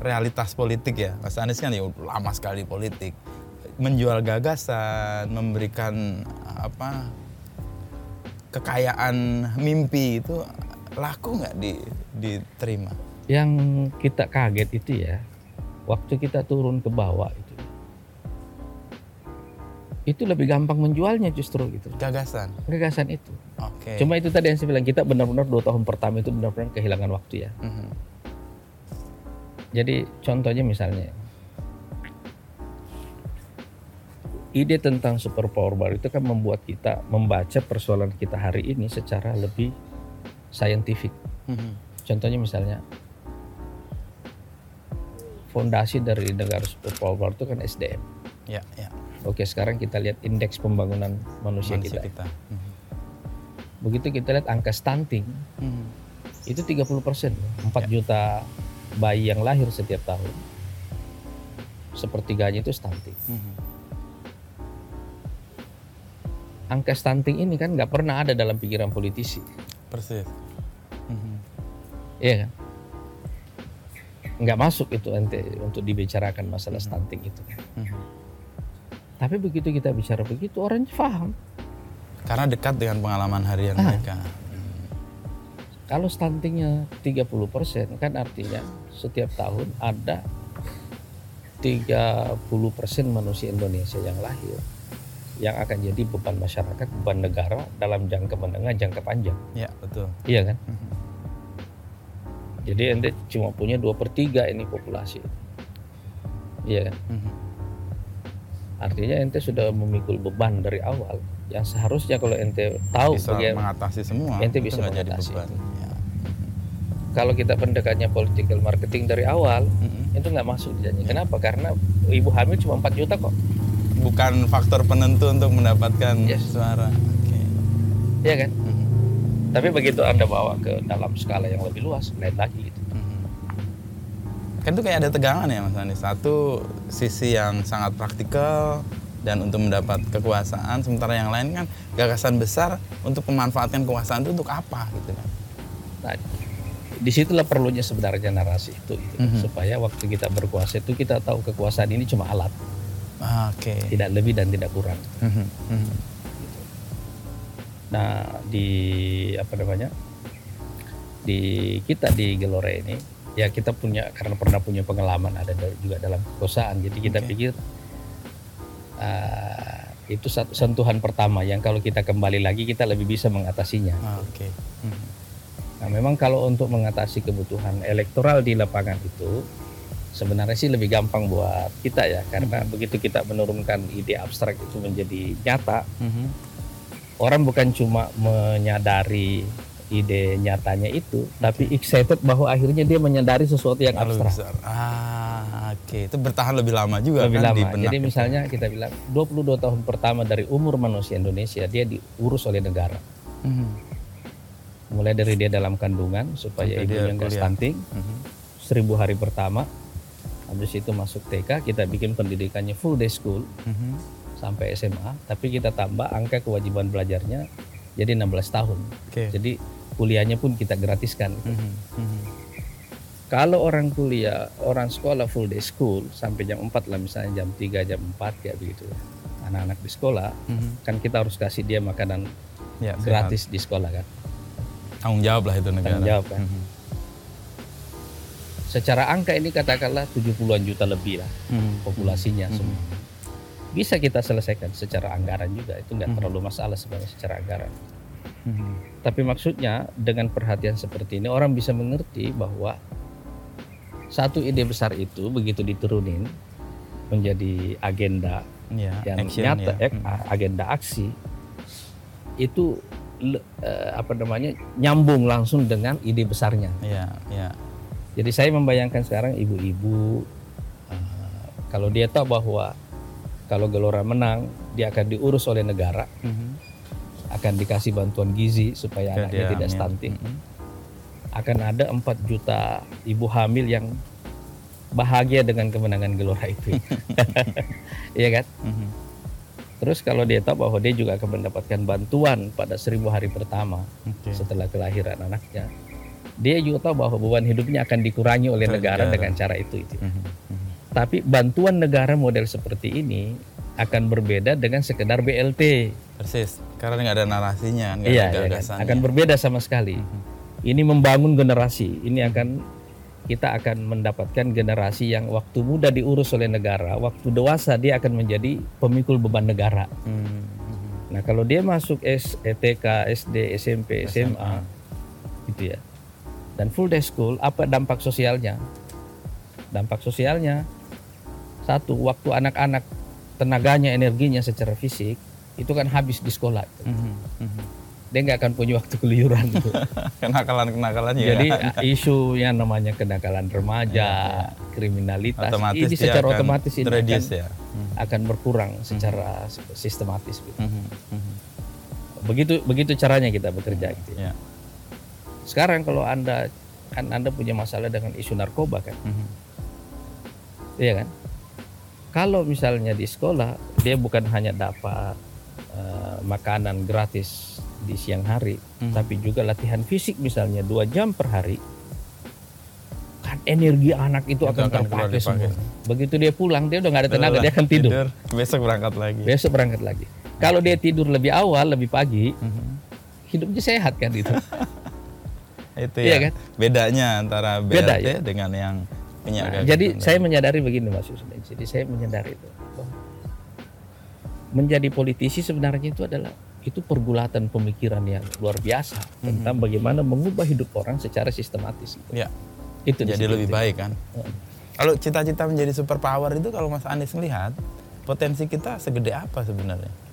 realitas politik ya. Mas Anies kan ya lama sekali politik. Menjual gagasan, memberikan apa kekayaan mimpi itu laku nggak di, diterima? Yang kita kaget itu ya, waktu kita turun ke bawah itu, itu lebih gampang menjualnya justru gitu. Gagasan. Gagasan itu. Oke. Cuma itu tadi yang saya bilang kita benar-benar dua tahun pertama itu benar-benar kehilangan waktu ya. Mhm. Jadi contohnya misalnya ide tentang superpower baru itu kan membuat kita membaca persoalan kita hari ini secara lebih saintifik. Mhm. Contohnya misalnya fondasi dari negara superpower baru itu kan SDM. Ya, ya. Oke, sekarang kita lihat indeks pembangunan manusia, Manusia kita. kita. Mhm. Begitu kita lihat angka stunting Mhm. itu 30 persen, 4 juta bayi yang lahir setiap tahun. Sepertiganya itu stunting. Mhm. Angka stunting ini kan nggak pernah ada dalam pikiran politisi, Persis. Mhm. iya kan? Nggak masuk itu ente untuk dibicarakan masalah stunting itu. Mhm. Tapi begitu kita bicara begitu orang paham. Karena dekat dengan pengalaman harian Ah. mereka. Kalau stuntingnya 30 persen kan artinya setiap tahun ada 30 persen manusia Indonesia yang lahir yang akan jadi beban masyarakat, beban negara dalam jangka menengah, jangka panjang. Ya, betul. Iya kan? Mhm. Jadi ente cuma punya dua per tiga ini populasi. Iya kan? Mhm. Artinya ente sudah memikul beban dari awal yang seharusnya kalau ente tahu bisa bagaimana mengatasi semua. Ente itu bisa jadi mengatasi beban. itu. Ya. kalau kita pendekatnya political marketing dari awal Mhm. itu nggak masuk di janji. Kenapa? Karena ibu hamil cuma 4 juta kok. Bukan faktor penentu untuk mendapatkan Yes. suara. Oke. Iya kan? Mhm. Tapi begitu Anda bawa ke dalam skala yang lebih luas, lain lagi gitu. Kan itu kayak ada tegangan ya Mas Anies. Satu sisi yang sangat praktikal dan untuk mendapat kekuasaan, sementara yang lain kan gagasan besar untuk memanfaatkan kekuasaan itu untuk apa gitu kan. Nah, di situlah perlunya sebenarnya narasi itu, gitu. Mhm. supaya waktu kita berkuasa itu kita tahu kekuasaan ini cuma alat, Oke. tidak lebih dan tidak kurang. Mhm, mhm. Nah di apa namanya di kita di Gelore ini ya kita punya karena pernah punya pengalaman ada da- juga dalam kekuasaan jadi kita Oke. pikir ah, itu satu sentuhan pertama yang kalau kita kembali lagi kita lebih bisa mengatasinya. Oke. Mhm. Nah memang kalau untuk mengatasi kebutuhan elektoral di lapangan itu sebenarnya sih lebih gampang buat kita ya karena begitu kita menurunkan ide abstrak itu menjadi nyata Mhm. orang bukan cuma menyadari ide nyatanya itu, tapi excited bahwa akhirnya dia menyadari sesuatu yang abstrak. besar. Ah, oke. Itu bertahan lebih lama juga Lebih kan di lama. benak Jadi misalnya kita bilang 22 tahun pertama dari umur manusia Indonesia dia diurus oleh negara. Mhm. Mulai dari dia dalam kandungan supaya Sampai ibunya nggak stunting, Mhm. seribu hari pertama, habis itu masuk TK kita bikin pendidikannya full day school Mhm. sampai SMA, tapi kita tambah angka kewajiban belajarnya jadi 16 tahun. Oke. Jadi kuliahnya pun kita gratiskan. Mhm. Mhm. Kalau orang kuliah, orang sekolah full day school sampai jam 4 lah misalnya jam 3, jam 4 ya begitu. Anak-anak di sekolah Mhm. kan kita harus kasih dia makanan Ya, sehat. gratis di sekolah kan. Tanggung jawab lah itu negara. Tanggung jawab kan. Mhm. Secara angka ini katakanlah 70-an juta lebih lah Mhm. populasinya Mhm. semua. Bisa kita selesaikan secara anggaran juga itu nggak Mhm. terlalu masalah sebenarnya secara anggaran. Mhm. Tapi maksudnya dengan perhatian seperti ini orang bisa mengerti bahwa satu ide besar itu begitu diturunin menjadi agenda Ya, yang action nyata ya. agenda aksi itu eh, apa namanya nyambung langsung dengan ide besarnya. Iya, iya. Jadi saya membayangkan sekarang ibu-ibu eh, kalau dia tahu bahwa kalau Gelora menang dia akan diurus oleh negara, Mhm. Akan dikasih bantuan gizi supaya Ke anaknya tidak stunting. Akan ada 4 juta ibu hamil yang bahagia dengan kemenangan Gelora itu. Iya kan? Terus kalau dia tahu bahwa dia juga akan mendapatkan bantuan pada seribu hari pertama Oke. setelah kelahiran anaknya, dia juga tahu bahwa beban hidupnya akan dikurangi oleh negara, negara. dengan cara itu. itu. Mhm. Mhm. Tapi bantuan negara model seperti ini akan berbeda dengan sekedar BLT. Persis. Karena nggak ada narasinya, nggak Iya, ada iya kan? gagasannya. akan berbeda sama sekali. Mhm. Ini membangun generasi. Ini akan kita akan mendapatkan generasi yang waktu muda diurus oleh negara, waktu dewasa dia akan menjadi pemikul beban negara. Mhm. Nah, kalau dia masuk S, E TK, SD, SMP, SMA, gitu ya. Dan full day school, apa dampak sosialnya? Dampak sosialnya satu, waktu anak-anak tenaganya, energinya secara fisik itu kan habis di sekolah. Mhm. Mhm. Dia nggak akan punya waktu keluyuran gitu. Kenakalan-kenakalan ya. Jadi isu yang namanya kenakalan remaja, kriminalitas, otomatis ini secara akan otomatis ini akan, ya. Mhm. akan berkurang secara sistematis. Gitu. Mhm. Mhm. Begitu begitu caranya kita bekerja gitu. ya. Ya. Sekarang kalau anda kan anda punya masalah dengan isu narkoba kan, Mhm. iya kan? Kalau misalnya di sekolah dia bukan hanya dapat eh, makanan gratis di siang hari, Mhm. tapi juga latihan fisik misalnya dua jam per hari, kan energi anak itu, Itu akan, akan terpakai semua. Begitu dia pulang dia udah nggak ada tenaga, dia akan tidur. Besok berangkat lagi. Besok berangkat lagi. Kalau dia tidur lebih awal, lebih pagi, Mhm. hidupnya sehat kan itu. Itu Iya ya. kan? Bedanya antara BLT Beda, ya. dengan yang Nah, gagasan. jadi saya menyadari begini Mas Yusuf. Jadi saya menyadari itu. Menjadi politisi sebenarnya itu adalah itu pergulatan pemikiran yang luar biasa tentang bagaimana mengubah hidup orang secara sistematis. ya, Itu di jadi lebih baik kan. Kalau cita-cita menjadi superpower itu kalau Mas Anies melihat potensi kita segede apa sebenarnya?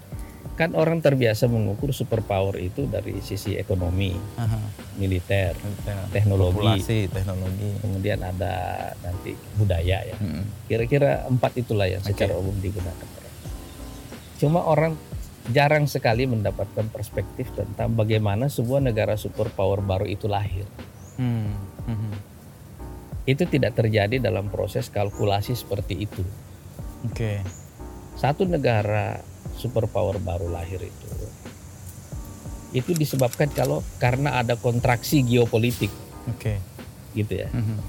Kan orang terbiasa mengukur superpower itu dari sisi ekonomi, Aha. militer, Ya, teknologi, Populasi, teknologi. kemudian ada nanti budaya ya. Mm-mm. Kira-kira empat itulah yang secara umum digunakan. Cuma orang jarang sekali mendapatkan perspektif tentang bagaimana sebuah negara superpower baru itu lahir. Hmm. Mhm. itu tidak terjadi dalam proses kalkulasi seperti itu. Oke. Satu negara superpower baru lahir itu itu disebabkan kalau karena ada kontraksi geopolitik Oke. gitu ya. Mhm.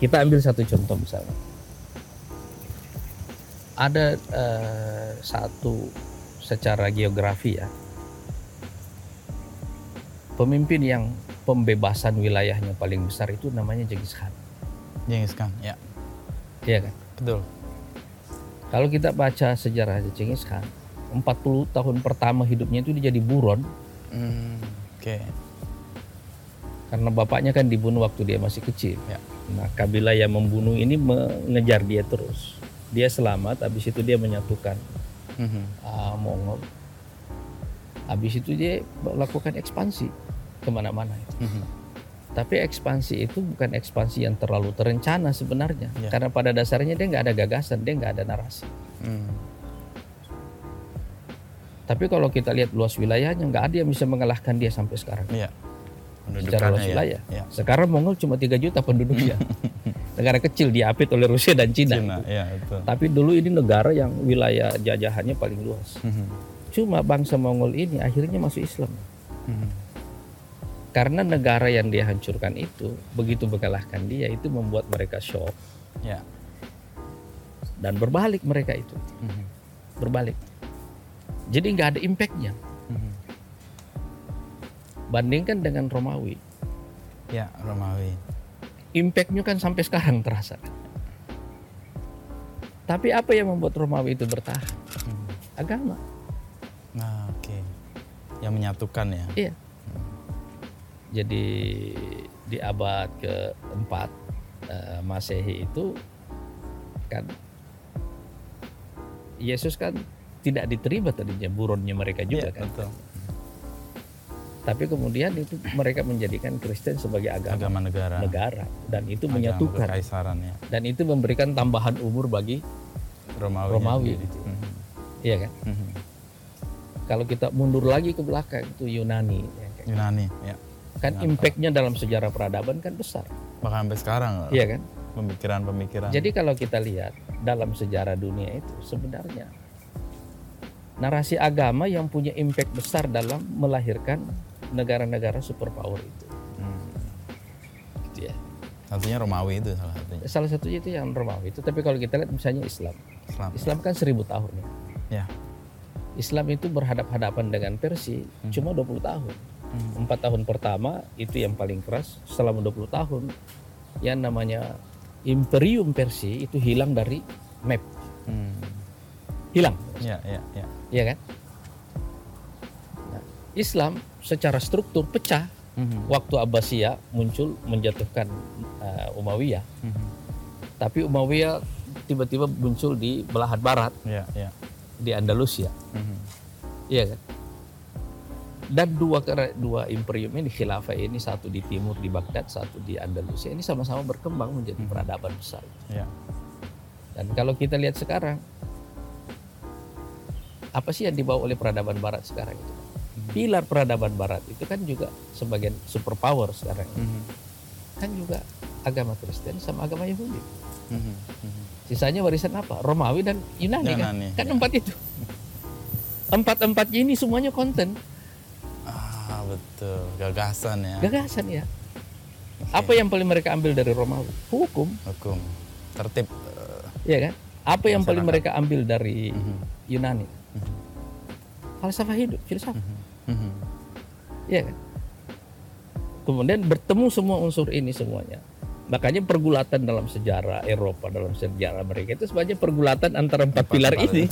Kita ambil satu contoh misalnya. Ada eh, satu secara geografi ya. Pemimpin yang pembebasan wilayahnya paling besar itu namanya Genghis Khan. Genghis Khan. Ya. Iya kan? Betul. Kalau kita baca sejarah Genghis Khan, 40 tahun pertama hidupnya itu dia jadi buron Hmm, Oke. karena bapaknya kan dibunuh waktu dia masih kecil. Ya. Nah, kabilah yang membunuh ini mengejar dia terus. Dia selamat, habis itu dia menyatukan Mhm. ah, Mongol. Habis itu dia melakukan ekspansi ke mana-mana. Mhm. Tapi ekspansi itu bukan ekspansi yang terlalu terencana sebenarnya, Ya. karena pada dasarnya dia nggak ada gagasan, dia nggak ada narasi. Hmm. Tapi kalau kita lihat luas wilayahnya, nggak ada yang bisa mengalahkan dia sampai sekarang. Iya. Secara luas ya. wilayah. Ya. Sekarang Mongol cuma 3 juta penduduknya. negara kecil diapit oleh Rusia dan Cina. Cina, ya betul. Tapi dulu ini negara yang wilayah jajahannya paling luas. Mhm. Cuma bangsa Mongol ini akhirnya masuk Islam. Mhm. Karena negara yang dia hancurkan itu begitu mengalahkan dia itu membuat mereka shock Ya. dan berbalik mereka itu Mhm. berbalik. Jadi nggak ada impactnya. Mhm. Bandingkan dengan Romawi, Ya, Romawi. impactnya kan sampai sekarang terasa. Tapi apa yang membuat Romawi itu bertahan? Mhm. Agama. Nah, oke. Yang menyatukan ya. Iya. Jadi di abad keempat eh, Masehi itu kan Yesus kan tidak diterima tadinya buronnya mereka juga Iya, kan. betul. Tapi kemudian itu mereka menjadikan Kristen sebagai agama, Agama negara. negara dan itu Agama menyatukan kekaisaran ya. dan itu memberikan tambahan umur bagi Romawi. Romawi. gitu. Mhm. iya kan. Mhm. Kalau kita mundur lagi ke belakang itu Yunani ya kan. Yunani, ya. Kan impactnya dalam sejarah peradaban kan besar. Bahkan sampai sekarang Iya kan? pemikiran-pemikiran. Jadi kalau kita lihat dalam sejarah dunia itu sebenarnya narasi agama yang punya impact besar dalam melahirkan negara-negara superpower itu. Hmm. Gitu ya. Satunya Romawi itu salah satunya. Salah satunya itu yang Romawi itu. Tapi kalau kita lihat misalnya Islam, Islam. Islam kan seribu tahun ya. Ya. Islam itu berhadap-hadapan dengan Persia cuma 20 tahun. Hmm. Empat tahun pertama itu yang paling keras. Selama 20 tahun yang namanya Imperium Persia itu hilang dari map. Hmm. Hilang. Ya, ya, ya. Iya kan? Nah, Islam secara struktur pecah Mhm. waktu Abbasiyah muncul menjatuhkan uh, Umayyah. Mhm. Tapi Umayyah tiba-tiba muncul di belahan barat Ya, ya. di Andalusia. Mhm. Iya kan? Dan dua dua imperium ini khilafah ini satu di timur di Baghdad, satu di Andalusia ini sama-sama berkembang menjadi Mhm. peradaban besar. Ya. Dan kalau kita lihat sekarang apa sih yang dibawa oleh peradaban barat sekarang itu? Pilar peradaban barat itu kan juga sebagian superpower sekarang. Mhm. Kan juga agama Kristen sama agama Yahudi. Mhm. Mhm. Sisanya warisan apa? Romawi dan Yunani, kan? Yunani, Kan ya. empat itu. Empat-empatnya ini semuanya konten, betul. Gagasan ya. gagasan ya. Oke. Apa yang paling mereka ambil dari Romawi? Hukum, Hukum. Tertib. eh, ya kan? Apa yang paling mereka ambil dari mhm. Yunani? Mhm. Falsafah hidup, filsafat. Mhm. Mhm. Iya kan? Kemudian bertemu semua unsur ini semuanya. Makanya pergulatan dalam sejarah Eropa, dalam sejarah mereka itu sebenarnya pergulatan antara empat pilar ini.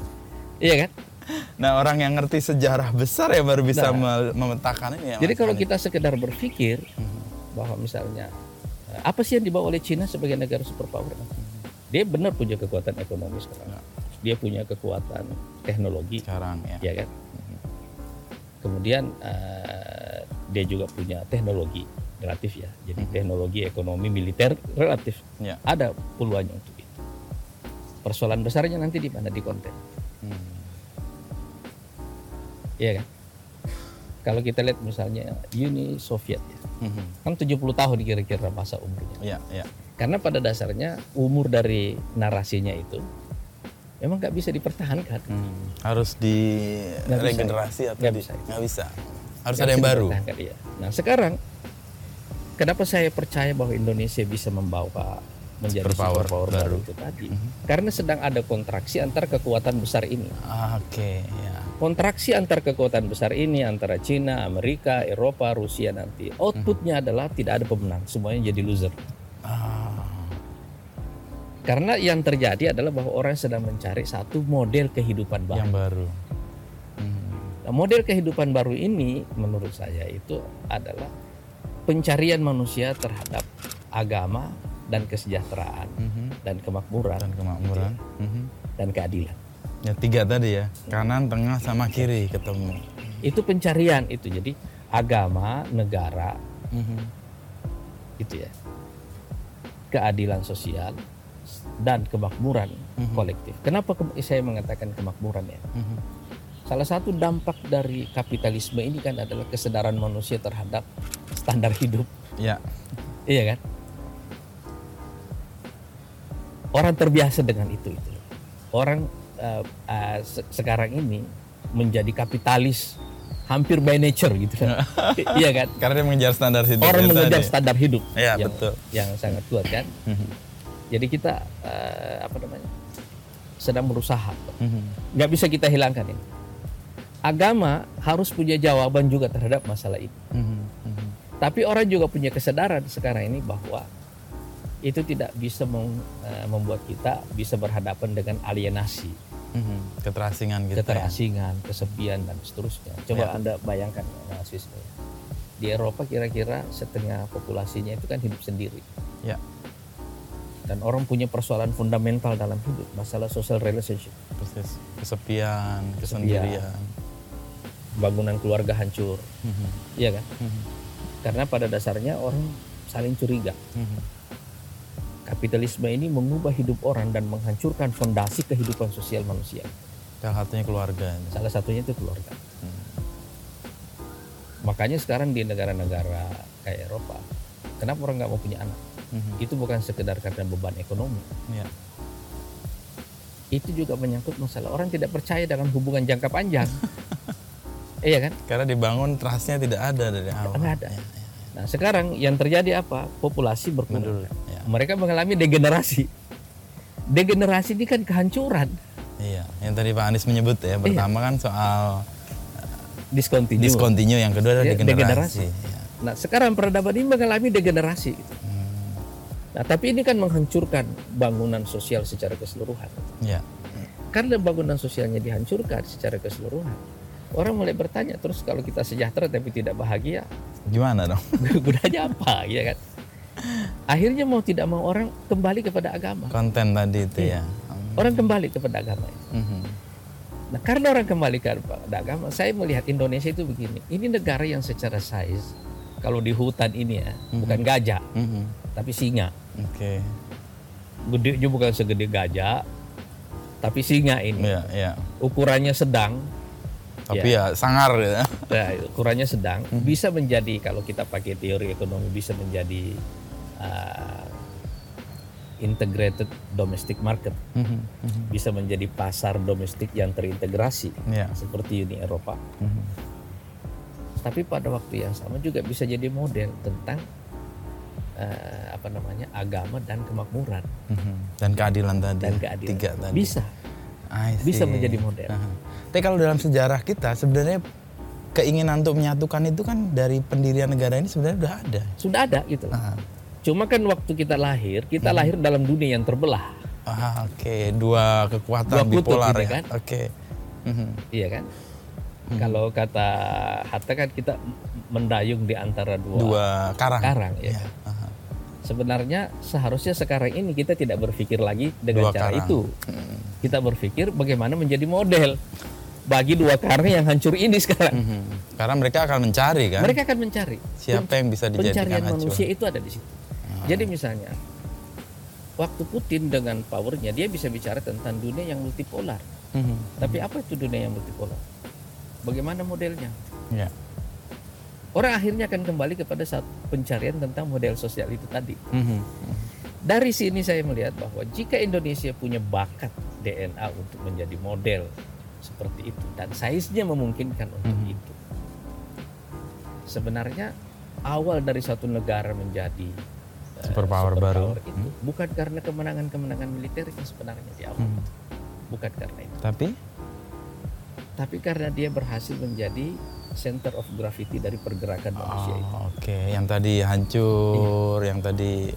iya kan? Nah, orang yang ngerti sejarah besar ya baru bisa Nah. me- memetakan ini ya. Jadi kalau kita sekedar berpikir Mhm. bahwa misalnya eh, apa sih yang dibawa oleh Cina sebagai negara superpower? Dia benar punya kekuatan ekonomi sekarang. Ya. Dia punya kekuatan teknologi, sekarang ya. ya kan? Kemudian eh, dia juga punya teknologi relatif ya. Jadi teknologi ekonomi militer relatif Ya. ada peluangnya untuk itu. Persoalan besarnya nanti di mana di konten, Hmm. Iya kan? Kalau kita lihat misalnya Uni Soviet ya, Mhm. Kan 70 tahun kira-kira masa umurnya. Ya, ya. Karena pada dasarnya umur dari narasinya itu memang nggak bisa dipertahankan. Hmm. Harus di Nggak bisa. regenerasi atau Nggak di- bisa. nggak bisa. Harus Nggak ada yang baru. iya. Nah sekarang kenapa saya percaya bahwa Indonesia bisa membawa menjadi Superpower superpower baru baru. itu tadi? Karena sedang ada kontraksi antar kekuatan besar ini. Ah, Oke, ya. Kontraksi antar kekuatan besar ini antara Cina, Amerika, Eropa, Rusia nanti outputnya adalah tidak ada pemenang, semuanya jadi loser. Ah, Karena yang terjadi adalah bahwa orang sedang mencari satu model kehidupan baru. yang baru. Mhm. Nah, model kehidupan baru ini menurut saya itu adalah pencarian manusia terhadap agama dan kesejahteraan Mhm. dan kemakmuran Dan kemakmuran. Mhm. dan keadilan. Ya tiga tadi ya, kanan, tengah, sama kiri ketemu. Itu pencarian itu. Jadi agama, negara Mhm. gitu ya. Keadilan sosial dan kemakmuran kolektif. Kenapa ke- saya mengatakan kemakmuran ya? Mhm. Salah satu dampak dari kapitalisme ini kan adalah kesadaran manusia terhadap standar hidup, Ya, iya kan? Orang terbiasa dengan itu itu. Orang eh, eh, se- sekarang ini menjadi kapitalis hampir by nature gitu kan. iya kan? karena dia mengejar standar hidup. Orang itu mengejar tadi. standar hidup Iya, yang, betul. yang sangat kuat kan. Mhm. Jadi kita eh, apa namanya? sedang berusaha. Mhm. Nggak bisa kita hilangkan ini. Agama harus punya jawaban juga terhadap masalah ini. Mhm. Mhm. Tapi orang juga punya kesadaran sekarang ini bahwa itu tidak bisa mem- eh, membuat kita bisa berhadapan dengan alienasi, Mhm. Keterasingan gitu. ya. keterasingan, kesepian dan seterusnya. Coba Ya. anda bayangkan, mahasiswa. Di Eropa kira-kira setengah populasinya itu kan hidup sendiri. Ya. Dan orang punya persoalan fundamental dalam hidup, masalah social relationship. Persis. Kesepian, kesendirian. Bangunan keluarga hancur, Mhm. iya kan? Mhm. Karena pada dasarnya orang saling curiga. Mhm. Kapitalisme ini mengubah hidup orang dan menghancurkan fondasi kehidupan sosial manusia. Salah satunya keluarga. Salah satunya itu keluarga. Makanya sekarang di negara-negara kayak Eropa, kenapa orang nggak mau punya anak? Mhm. Itu bukan sekedar karena beban ekonomi. Ya. Itu juga menyangkut masalah orang tidak percaya dengan hubungan jangka panjang. iya kan? Karena dibangun trustnya tidak ada dari awal. Nggak ada. Ya, ya. Nah sekarang yang terjadi apa? Populasi berkurang. Ya. Mereka mengalami degenerasi. Degenerasi ini kan kehancuran, Iya. Yang tadi Pak Anies menyebut ya. Pertama kan soal discontinue. discontinue, yang kedua adalah Ya, degenerasi. degenerasi. Ya. Nah sekarang peradaban ini mengalami degenerasi. gitu. Hmm. Nah tapi ini kan menghancurkan bangunan sosial secara keseluruhan. Ya. Karena bangunan sosialnya dihancurkan secara keseluruhan. Orang mulai bertanya terus kalau kita sejahtera tapi tidak bahagia, Gimana dong? gunanya apa ya kan? Akhirnya mau tidak mau orang kembali kepada agama. Konten tadi itu Iya. ya. Orang kembali kepada agama. Mhm. Nah karena orang kembali kepada agama, saya melihat Indonesia itu begini. Ini negara yang secara size, kalau di hutan ini ya, bukan gajah, Mhm. tapi singa. Oke. Gede juga bukan segede gajah, tapi singa ini. Iya, iya. Ukurannya sedang, Tapi ya sangar gitu. ya. Nah, ukurannya sedang bisa menjadi kalau kita pakai teori ekonomi bisa menjadi uh, integrated domestic market Mhm. Mhm. bisa menjadi pasar domestik yang terintegrasi Iya. seperti Uni Eropa tapi pada waktu yang sama juga bisa jadi model tentang uh, apa namanya agama dan kemakmuran. Dan keadilan tadi. dan keadilan Tiga tadi. bisa bisa menjadi model Aha. Tapi kalau dalam sejarah kita sebenarnya keinginan untuk menyatukan itu kan dari pendirian negara ini sebenarnya udah ada. sudah ada gitu. Aha. cuma kan waktu kita lahir kita lahir dalam dunia yang terbelah Ah, oke, dua kekuatan Dua kutub bipolar gitu ya. kan. Oke. Mhm. Iya kan? Kalau kata Hatta kan kita mendayung di antara dua, Dua karang. karang ya. Iya. Aha. Sebenarnya seharusnya sekarang ini kita tidak berpikir lagi dengan Dua cara karang. itu. Mhm. Kita berpikir bagaimana menjadi model bagi dua karang yang hancur ini sekarang. Mhm. Karena mereka akan mencari kan. Mereka akan mencari. Siapa yang bisa dijadikan Pencarian acuan? manusia itu ada di situ. Jadi misalnya waktu Putin dengan powernya dia bisa bicara tentang dunia yang multipolar. Mhm. Tapi apa itu dunia yang multipolar? Bagaimana modelnya? Ya. Orang akhirnya akan kembali kepada satu pencarian tentang model sosial itu tadi. Mhm. Dari sini saya melihat bahwa jika Indonesia punya bakat DNA untuk menjadi model seperti itu dan saiznya memungkinkan untuk Mhm. itu. Sebenarnya awal dari satu negara menjadi eh, Superpower baru. itu bukan karena kemenangan-kemenangan militernya sebenarnya di awal. Mhm. Bukan karena itu, Tapi tapi karena dia berhasil menjadi center of gravity dari pergerakan manusia itu. Oh, oke, yang tadi hancur, yang tadi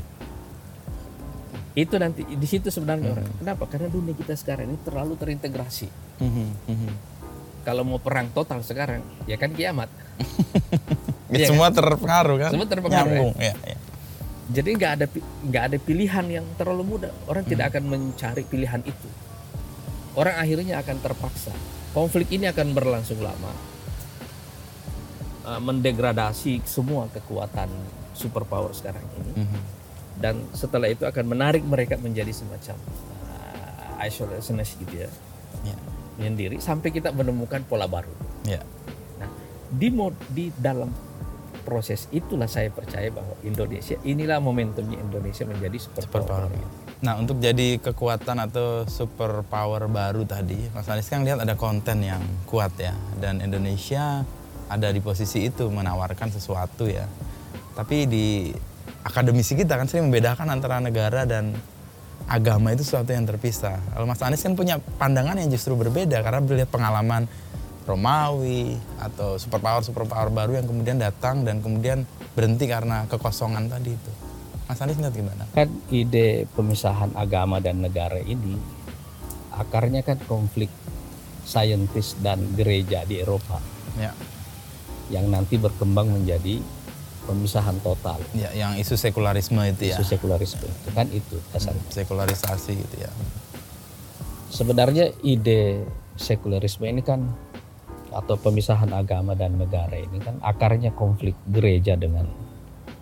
Itu nanti di situ sebenarnya Mhm. orang. Kenapa? Karena dunia kita sekarang ini terlalu terintegrasi. Mhm, mhm. Kalau mau perang total sekarang, ya kan kiamat. Ya, semua terpengaruh kan? Semua terpengaruh, Nyambung, ya. ya. Jadi nggak ada nggak ada pilihan yang terlalu mudah. Orang tidak akan mencari pilihan itu. Orang akhirnya akan terpaksa. Konflik ini akan berlangsung lama, Eh, mendegradasi semua kekuatan superpower sekarang ini, Mhm. dan setelah itu akan menarik mereka menjadi semacam uh, isolationist gitu ya, Ya. Menyendiri sampai kita menemukan pola baru. Ya. Nah, di mod- di dalam proses itulah saya percaya bahwa Indonesia inilah momentumnya Indonesia menjadi superpower. Superpower. Nah, untuk jadi kekuatan atau super power baru tadi, Mas Anies kan lihat ada konten yang kuat ya, dan Indonesia ada di posisi itu menawarkan sesuatu ya. Tapi di akademisi kita kan sering membedakan antara negara dan agama itu sesuatu yang terpisah. Kalau Mas Anies kan punya pandangan yang justru berbeda karena melihat pengalaman Romawi atau superpower superpower baru yang kemudian datang dan kemudian berhenti karena kekosongan tadi itu. Mas Anies lihat gimana? Kan ide pemisahan agama dan negara ini akarnya kan konflik saintis dan gereja di Eropa Ya. yang nanti berkembang menjadi pemisahan total Ya, yang isu sekularisme itu ya. isu sekularisme itu kan itu dasarnya. Sekularisasi gitu ya. Sebenarnya ide sekularisme ini kan atau pemisahan agama dan negara ini kan akarnya konflik gereja dengan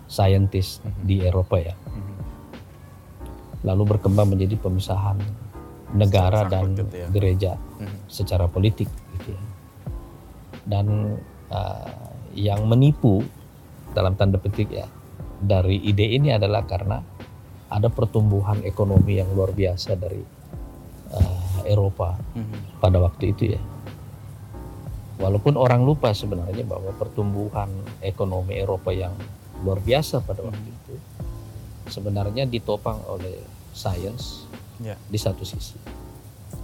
saintis di Eropa ya. Lalu berkembang menjadi pemisahan negara dan gitu ya. gereja Mhm. secara politik gitu ya. Dan uh, yang menipu dalam tanda petik ya dari ide ini adalah karena ada pertumbuhan ekonomi yang luar biasa dari uh, Eropa Mhm. pada waktu itu ya. Walaupun orang lupa sebenarnya bahwa pertumbuhan ekonomi Eropa yang luar biasa pada waktu itu sebenarnya ditopang oleh sains Ya. di satu sisi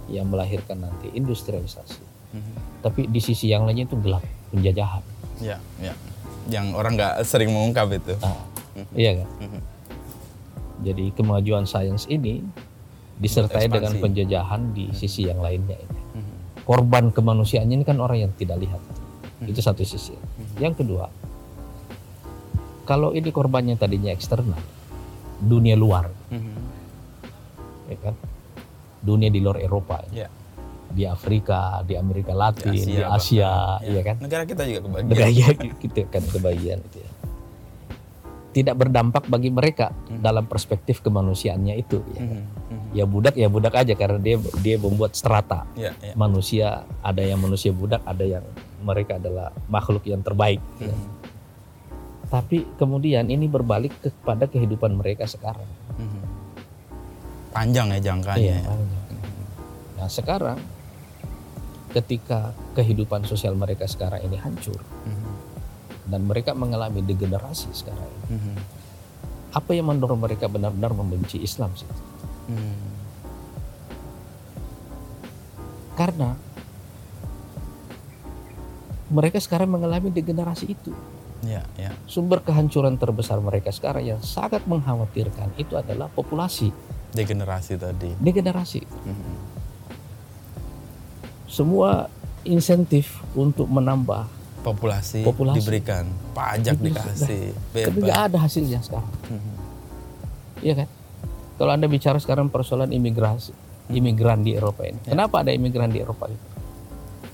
yang melahirkan nanti industrialisasi. Mhm. Tapi di sisi yang lainnya itu gelap, penjajahan. Ya, ya. Yang orang nggak sering mengungkap itu. Nah, iya kan? Mhm. Jadi kemajuan sains ini disertai Ekspansi. dengan penjajahan di sisi yang lainnya ini. Mhm. Korban kemanusiaannya ini kan orang yang tidak lihat. Itu satu sisi. Yang kedua, kalau ini korbannya tadinya eksternal, dunia luar, Mhm. ya kan? Dunia di luar Eropa, Ya. Di Afrika, di Amerika Latin, Di di Asia bahkan. ya kan? Negara kita juga kebagian. Negara gitu kan kebagian itu ya. Tidak berdampak bagi mereka dalam perspektif kemanusiaannya itu ya. Mhm. Mhm. Ya budak ya budak aja karena dia dia membuat strata Ya, ya. manusia ada yang manusia budak ada yang mereka adalah makhluk yang terbaik ya. Mhm. tapi kemudian ini berbalik kepada kehidupan mereka sekarang Mhm. Panjang ya jangkanya. Iya, ya. makanya. nah sekarang ketika kehidupan sosial mereka sekarang ini hancur Mhm. dan mereka mengalami degenerasi sekarang ini, Mhm. apa yang mendorong mereka benar-benar membenci Islam sih Mhm. karena mereka sekarang mengalami degenerasi itu Ya, ya. sumber kehancuran terbesar mereka sekarang yang sangat mengkhawatirkan itu adalah populasi Degenerasi tadi. degenerasi Mhm. Semua insentif untuk menambah Populasi, Populasi. diberikan, pajak Itu dikasih, tapi bebas. nggak ada hasilnya sekarang. Mhm. iya kan? Kalau anda bicara sekarang persoalan imigrasi imigran di Eropa ini. Kenapa ada imigran di Eropa itu?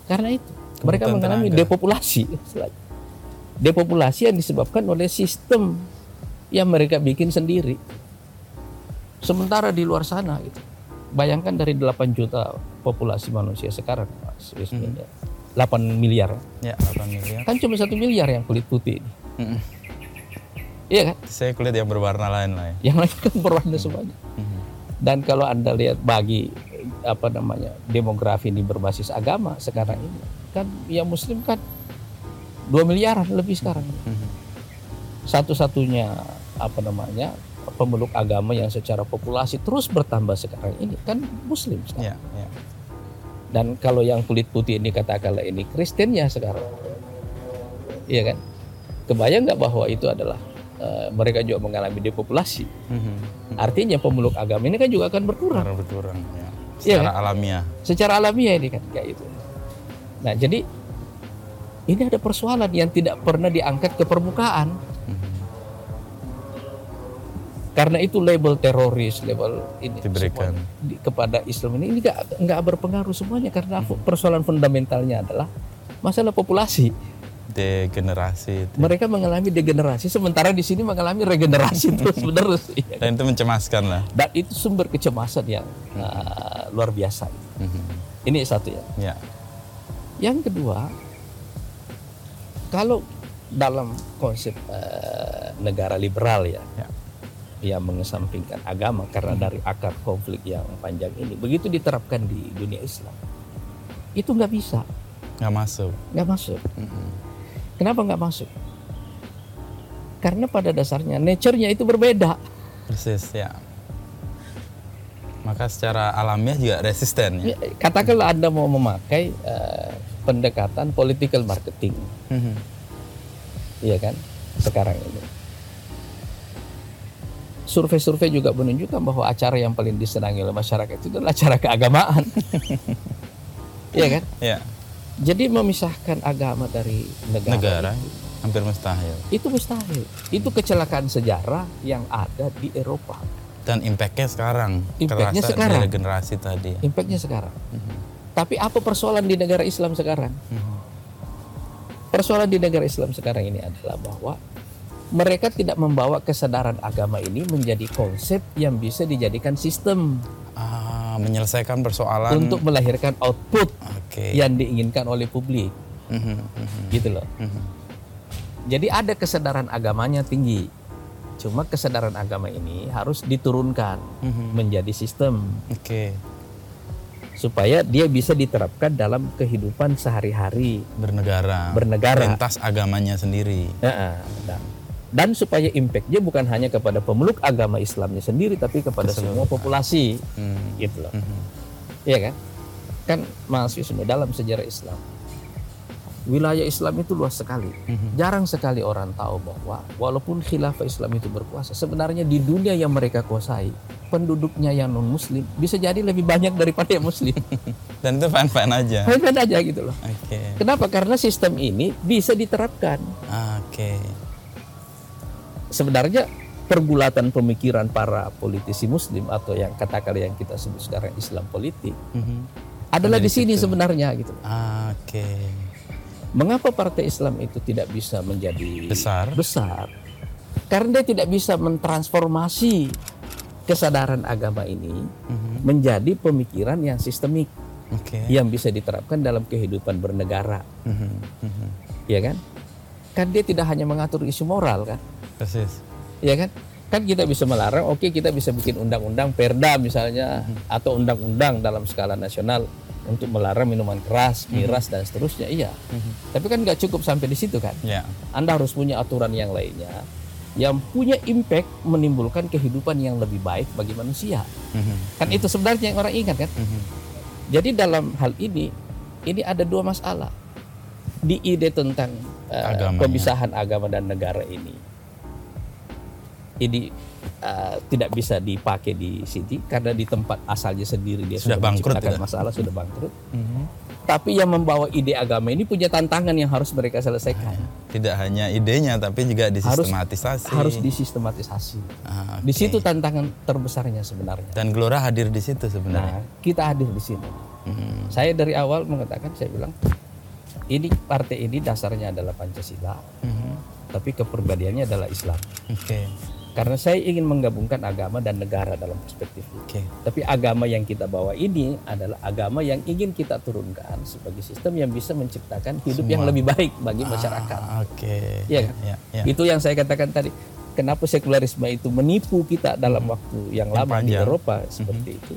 Karena itu. Mereka Kebutuhan mengalami tenaga. depopulasi. Depopulasi yang disebabkan oleh sistem yang mereka bikin sendiri. Sementara di luar sana gitu bayangkan dari 8 juta populasi manusia sekarang Mas Wismin, ya. 8 miliar. Ya, 8 miliar. Kan cuma satu miliar yang kulit putih. Mm-mm. Iya kan? Saya kulit yang berwarna lain lah ya. Yang lain kan berwarna semuanya. Mhm. Dan kalau Anda lihat bagi apa namanya demografi ini berbasis agama sekarang ini kan yang muslim kan 2 miliaran lebih sekarang. Mhm. Satu-satunya apa namanya pemeluk agama yang secara populasi terus bertambah sekarang ini kan muslim sekarang. Ya, ya. Dan kalau yang kulit putih ini katakanlah ini Kristen ya sekarang. Iya kan? Kebayang nggak bahwa itu adalah eh, mereka juga mengalami depopulasi. Mhm. Artinya pemeluk agama ini kan juga akan berkurang Karena berkurang ya. Iya, Secara alamiah. secara alamiah ini kan kayak itu. Nah, jadi ini ada persoalan yang tidak pernah diangkat ke permukaan. Karena itu label teroris, label ini Diberikan. di- kepada Islam ini ini nggak nggak berpengaruh semuanya karena persoalan fundamentalnya adalah masalah populasi. Degenerasi itu. Mereka mengalami degenerasi sementara di sini mengalami regenerasi terus menerus. Iya. Dan itu mencemaskan lah. Dan itu sumber kecemasan yang uh, luar biasa. Mhm. Ini satu ya. Ya. Yang kedua, kalau dalam konsep uh, negara liberal ya, Ya. Yang mengesampingkan agama karena dari akar konflik yang panjang ini, begitu diterapkan di dunia Islam, itu nggak bisa, Nggak masuk. nggak masuk. Mhm. Kenapa nggak masuk? Karena pada dasarnya nature-nya itu berbeda. Persis ya. Maka secara alamiah juga resisten ya. Ya, Katakanlah Anda mau memakai uh, pendekatan political marketing, Mhm. iya kan? Sekarang ini. Survei-survei juga menunjukkan bahwa acara yang paling disenangi oleh masyarakat itu adalah acara keagamaan. Iya kan? Ya. Jadi memisahkan agama dari negara, Negara hampir mustahil. itu mustahil. Itu kecelakaan sejarah yang ada di Eropa. Dan impactnya sekarang. Impactnya sekarang. Dari generasi tadi. Impactnya sekarang. Mhm. Tapi apa persoalan di negara Islam sekarang? Mhm. Persoalan di negara Islam sekarang ini adalah bahwa mereka tidak membawa kesadaran agama ini menjadi konsep yang bisa dijadikan sistem Ah, menyelesaikan persoalan. untuk melahirkan output Oke. yang diinginkan oleh publik, Mhm, mhm, gitu loh. mhm. Jadi ada kesadaran agamanya tinggi. Cuma kesadaran agama ini harus diturunkan Mhm. menjadi sistem Oke. supaya dia bisa diterapkan dalam kehidupan sehari-hari Bernegara. bernegara. Lintas agamanya sendiri. Nah, dan, dan supaya impactnya bukan hanya kepada pemeluk agama Islamnya sendiri, tapi kepada semua Keseluruhan. populasi, Hmm. gitu loh. Mhm. Iya kan? Kan Mas Wisnu dalam sejarah Islam, wilayah Islam itu luas sekali. Mhm. Jarang sekali orang tahu bahwa walaupun khilafah Islam itu berkuasa, sebenarnya di dunia yang mereka kuasai, penduduknya yang non Muslim bisa jadi lebih banyak daripada yang Muslim. Dan itu fine-fine aja. Fine-fine aja gitu loh. Oke. Kenapa? Karena sistem ini bisa diterapkan. Oke. Sebenarnya pergulatan pemikiran para politisi muslim atau yang katakanlah yang kita sebut sekarang Islam politik Mhm. adalah Ada di sini situ. sebenarnya gitu. Ah, Oke. Mengapa partai Islam itu tidak bisa menjadi Besar. Besar. Karena dia tidak bisa mentransformasi kesadaran agama ini Mhm. menjadi pemikiran yang sistemik Oke. yang bisa diterapkan dalam kehidupan bernegara, Mhm. Mhm. ya kan? Kan dia tidak hanya mengatur isu moral kan? Persis. ya kan kan kita bisa melarang oke kita bisa bikin undang-undang perda misalnya atau undang-undang dalam skala nasional untuk melarang minuman keras miras dan seterusnya iya Mhm. tapi kan nggak cukup sampai di situ kan Ya. anda harus punya aturan yang lainnya yang punya impact menimbulkan kehidupan yang lebih baik bagi manusia Mhm. kan itu sebenarnya yang orang ingat kan Mhm. jadi dalam hal ini ini ada dua masalah di ide tentang Agamanya. pemisahan agama dan negara ini. Ini eh, tidak bisa dipakai di sini karena di tempat asalnya sendiri dia Sudah sudah, bangkrut menciptakan ya? masalah sudah bangkrut. Mhm. Tapi yang membawa ide agama ini punya tantangan yang harus mereka selesaikan. Tidak hanya idenya tapi juga disistematisasi. Harus disistematisasi. Ah, Di oke. situ tantangan terbesarnya sebenarnya. Dan Gelora hadir di situ sebenarnya. Nah, kita hadir di sini. Mhm. Saya dari awal mengatakan saya bilang ini partai ini dasarnya adalah Pancasila, Mhm. tapi kepribadiannya adalah Islam. Oke. Karena saya ingin menggabungkan agama dan negara dalam perspektif itu. Oke. Tapi agama yang kita bawa ini adalah agama yang ingin kita turunkan sebagai sistem yang bisa menciptakan hidup yang lebih baik bagi masyarakat. Ah, Oke. Iya kan? Ya, ya. Itu yang saya katakan tadi. Kenapa sekularisme itu menipu kita dalam waktu yang Yang lama di panjang. Eropa seperti itu?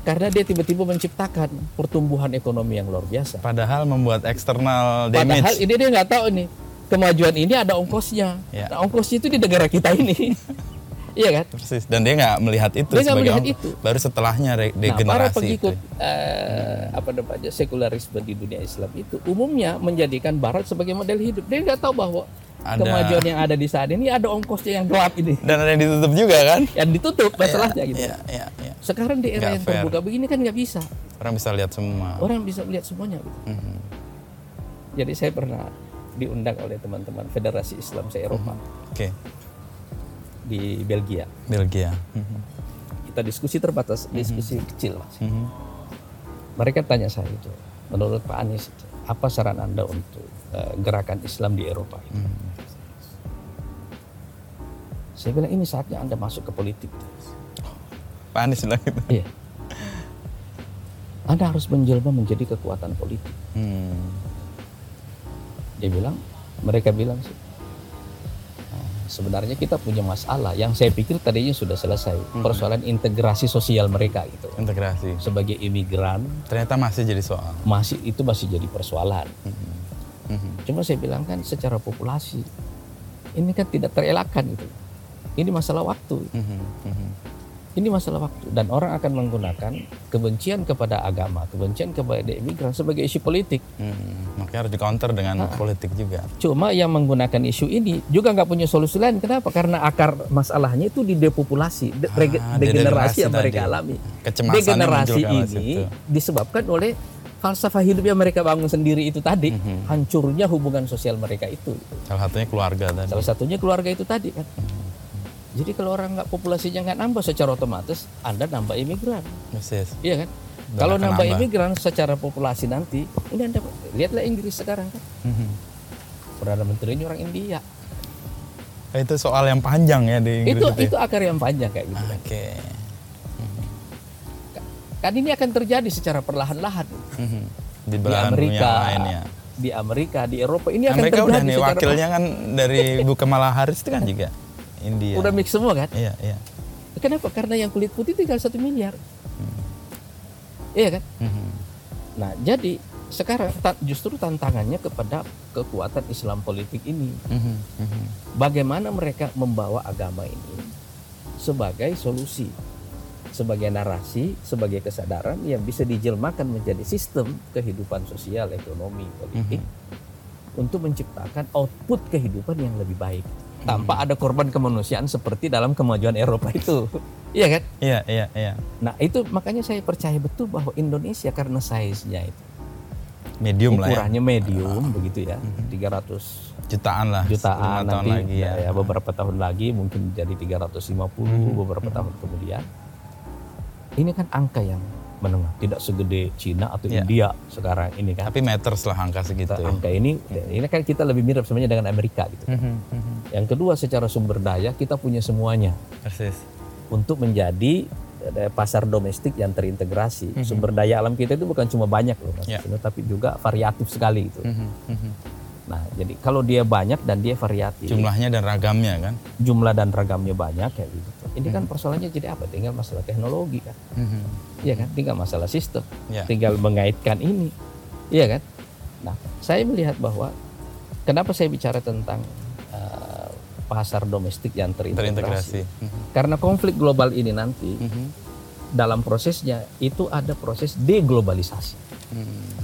Karena dia tiba-tiba menciptakan pertumbuhan ekonomi yang luar biasa. Padahal membuat eksternal Padahal damage. ini dia nggak tahu nih kemajuan ini ada ongkosnya. Ya. Nah, ongkosnya itu di negara kita ini. iya kan? Persis. Dan dia nggak melihat itu Dia nggak sebagai melihat ongkos. itu. Baru setelahnya re- Nah, para degenerasi pengikut itu. eh, apa namanya sekularisme di dunia Islam itu umumnya menjadikan Barat sebagai model hidup. Dia nggak tahu bahwa Ada- kemajuan yang ada di saat ini ada ongkosnya yang gelap ini, Dan ada yang ditutup juga kan? yang ditutup masalahnya gitu. Iya, iya, iya. Sekarang di era yang fair. terbuka begini kan nggak bisa. Orang bisa lihat semua. Orang bisa melihat semuanya. Gitu. Mhm. Jadi saya pernah diundang oleh teman-teman Federasi Islam se-Eropa Oke. di Belgia. Belgia. Mhm. Kita diskusi terbatas, diskusi kecil mas. Mhm. Mereka tanya saya itu, menurut Pak Anies, itu, apa saran anda untuk eh, gerakan Islam di Eropa? ini?" Mhm. Saya bilang ini saatnya anda masuk ke politik. Pak Anies bilang gitu. Iya. Anda harus menjelma menjadi kekuatan politik. Hmm. Dia bilang, mereka bilang sih, "Nah, sebenarnya kita punya masalah yang saya pikir tadinya sudah selesai. Persoalan integrasi sosial mereka itu. Integrasi. Sebagai imigran, Ternyata masih jadi soal. masih itu masih jadi persoalan. Mhm. Mhm. Cuma saya bilang kan secara populasi ini kan tidak terelakkan gitu. Ini masalah waktu. Ini masalah waktu dan orang akan menggunakan kebencian kepada agama, kebencian kepada imigran sebagai isu politik. Mhm. Makanya harus dikonter dengan politik juga. Cuma yang menggunakan isu ini juga nggak punya solusi lain. Kenapa? Karena akar masalahnya itu di depopulasi, de- Ah, degenerasi yang tadi. mereka alami. Degenerasi ini disebabkan oleh falsafah hidup yang mereka bangun sendiri itu tadi, Mhm. hancurnya hubungan sosial mereka itu. Salah satunya keluarga tadi. Salah satunya keluarga itu tadi kan. Jadi kalau orang nggak populasinya nggak nambah secara otomatis, Anda nambah imigran, Persis. iya kan? Dan Kalau akan nambah nambah. imigran secara populasi nanti, ini Anda lihatlah Inggris sekarang kan, Mhm. perdana menterinya orang India. Itu soal yang panjang ya di Inggris Itu itu. ya? itu akar yang panjang kayak gitu. kan. Oke. Kan ini akan terjadi secara perlahan-lahan Mhm. Di di Amerika, lainnya. di Amerika, di Eropa ini akan Amerika terjadi udah nih wakilnya kan dari Bu Kamala Harris itu kan juga India. udah mix semua kan? Iya, iya. Kenapa? Karena yang kulit putih tinggal satu miliar. Iya kan? Mhm. Nah, jadi sekarang ta- justru tantangannya kepada kekuatan Islam politik ini. Mhm. Mhm. Bagaimana mereka membawa agama ini sebagai solusi, sebagai narasi, sebagai kesadaran yang bisa dijelmakan menjadi sistem kehidupan sosial, ekonomi, politik untuk menciptakan output kehidupan yang lebih baik tanpa ada korban kemanusiaan seperti dalam kemajuan Eropa itu. iya kan? Iya, iya, iya. Nah, itu makanya saya percaya betul bahwa Indonesia karena size-nya itu Medium lah ya. ukurannya medium begitu ya 300 Jutaan lah. jutaan 10 tahun nanti lagi ya. ya, beberapa tahun lagi mungkin jadi 350 beberapa tahun kemudian ini kan angka yang menengah tidak segede Cina atau Ya. India sekarang ini kan Tapi meters lah angka segitu. ya. angka ini ini kan kita lebih mirip sebenarnya dengan Amerika gitu Mhm. Mhm. yang kedua secara sumber daya kita punya semuanya Persis. untuk menjadi eh, pasar domestik yang terintegrasi Mhm. sumber daya alam kita itu bukan cuma banyak loh. Vino, tapi juga variatif sekali gitu Mhm. Mhm. Nah jadi kalau dia banyak dan dia variatif Jumlahnya dan ragamnya kan. jumlah dan ragamnya banyak kayak gitu. Ini kan persoalannya jadi apa? Tinggal masalah teknologi kan, Mhm. iya kan? Tinggal masalah sistem, Ya. tinggal mengaitkan ini, iya kan? Nah, saya melihat bahwa kenapa saya bicara tentang uh, pasar domestik yang terintegrasi? Terintegrasi. Mhm. Karena konflik global ini nanti Mhm. dalam prosesnya itu ada proses deglobalisasi. Mhm.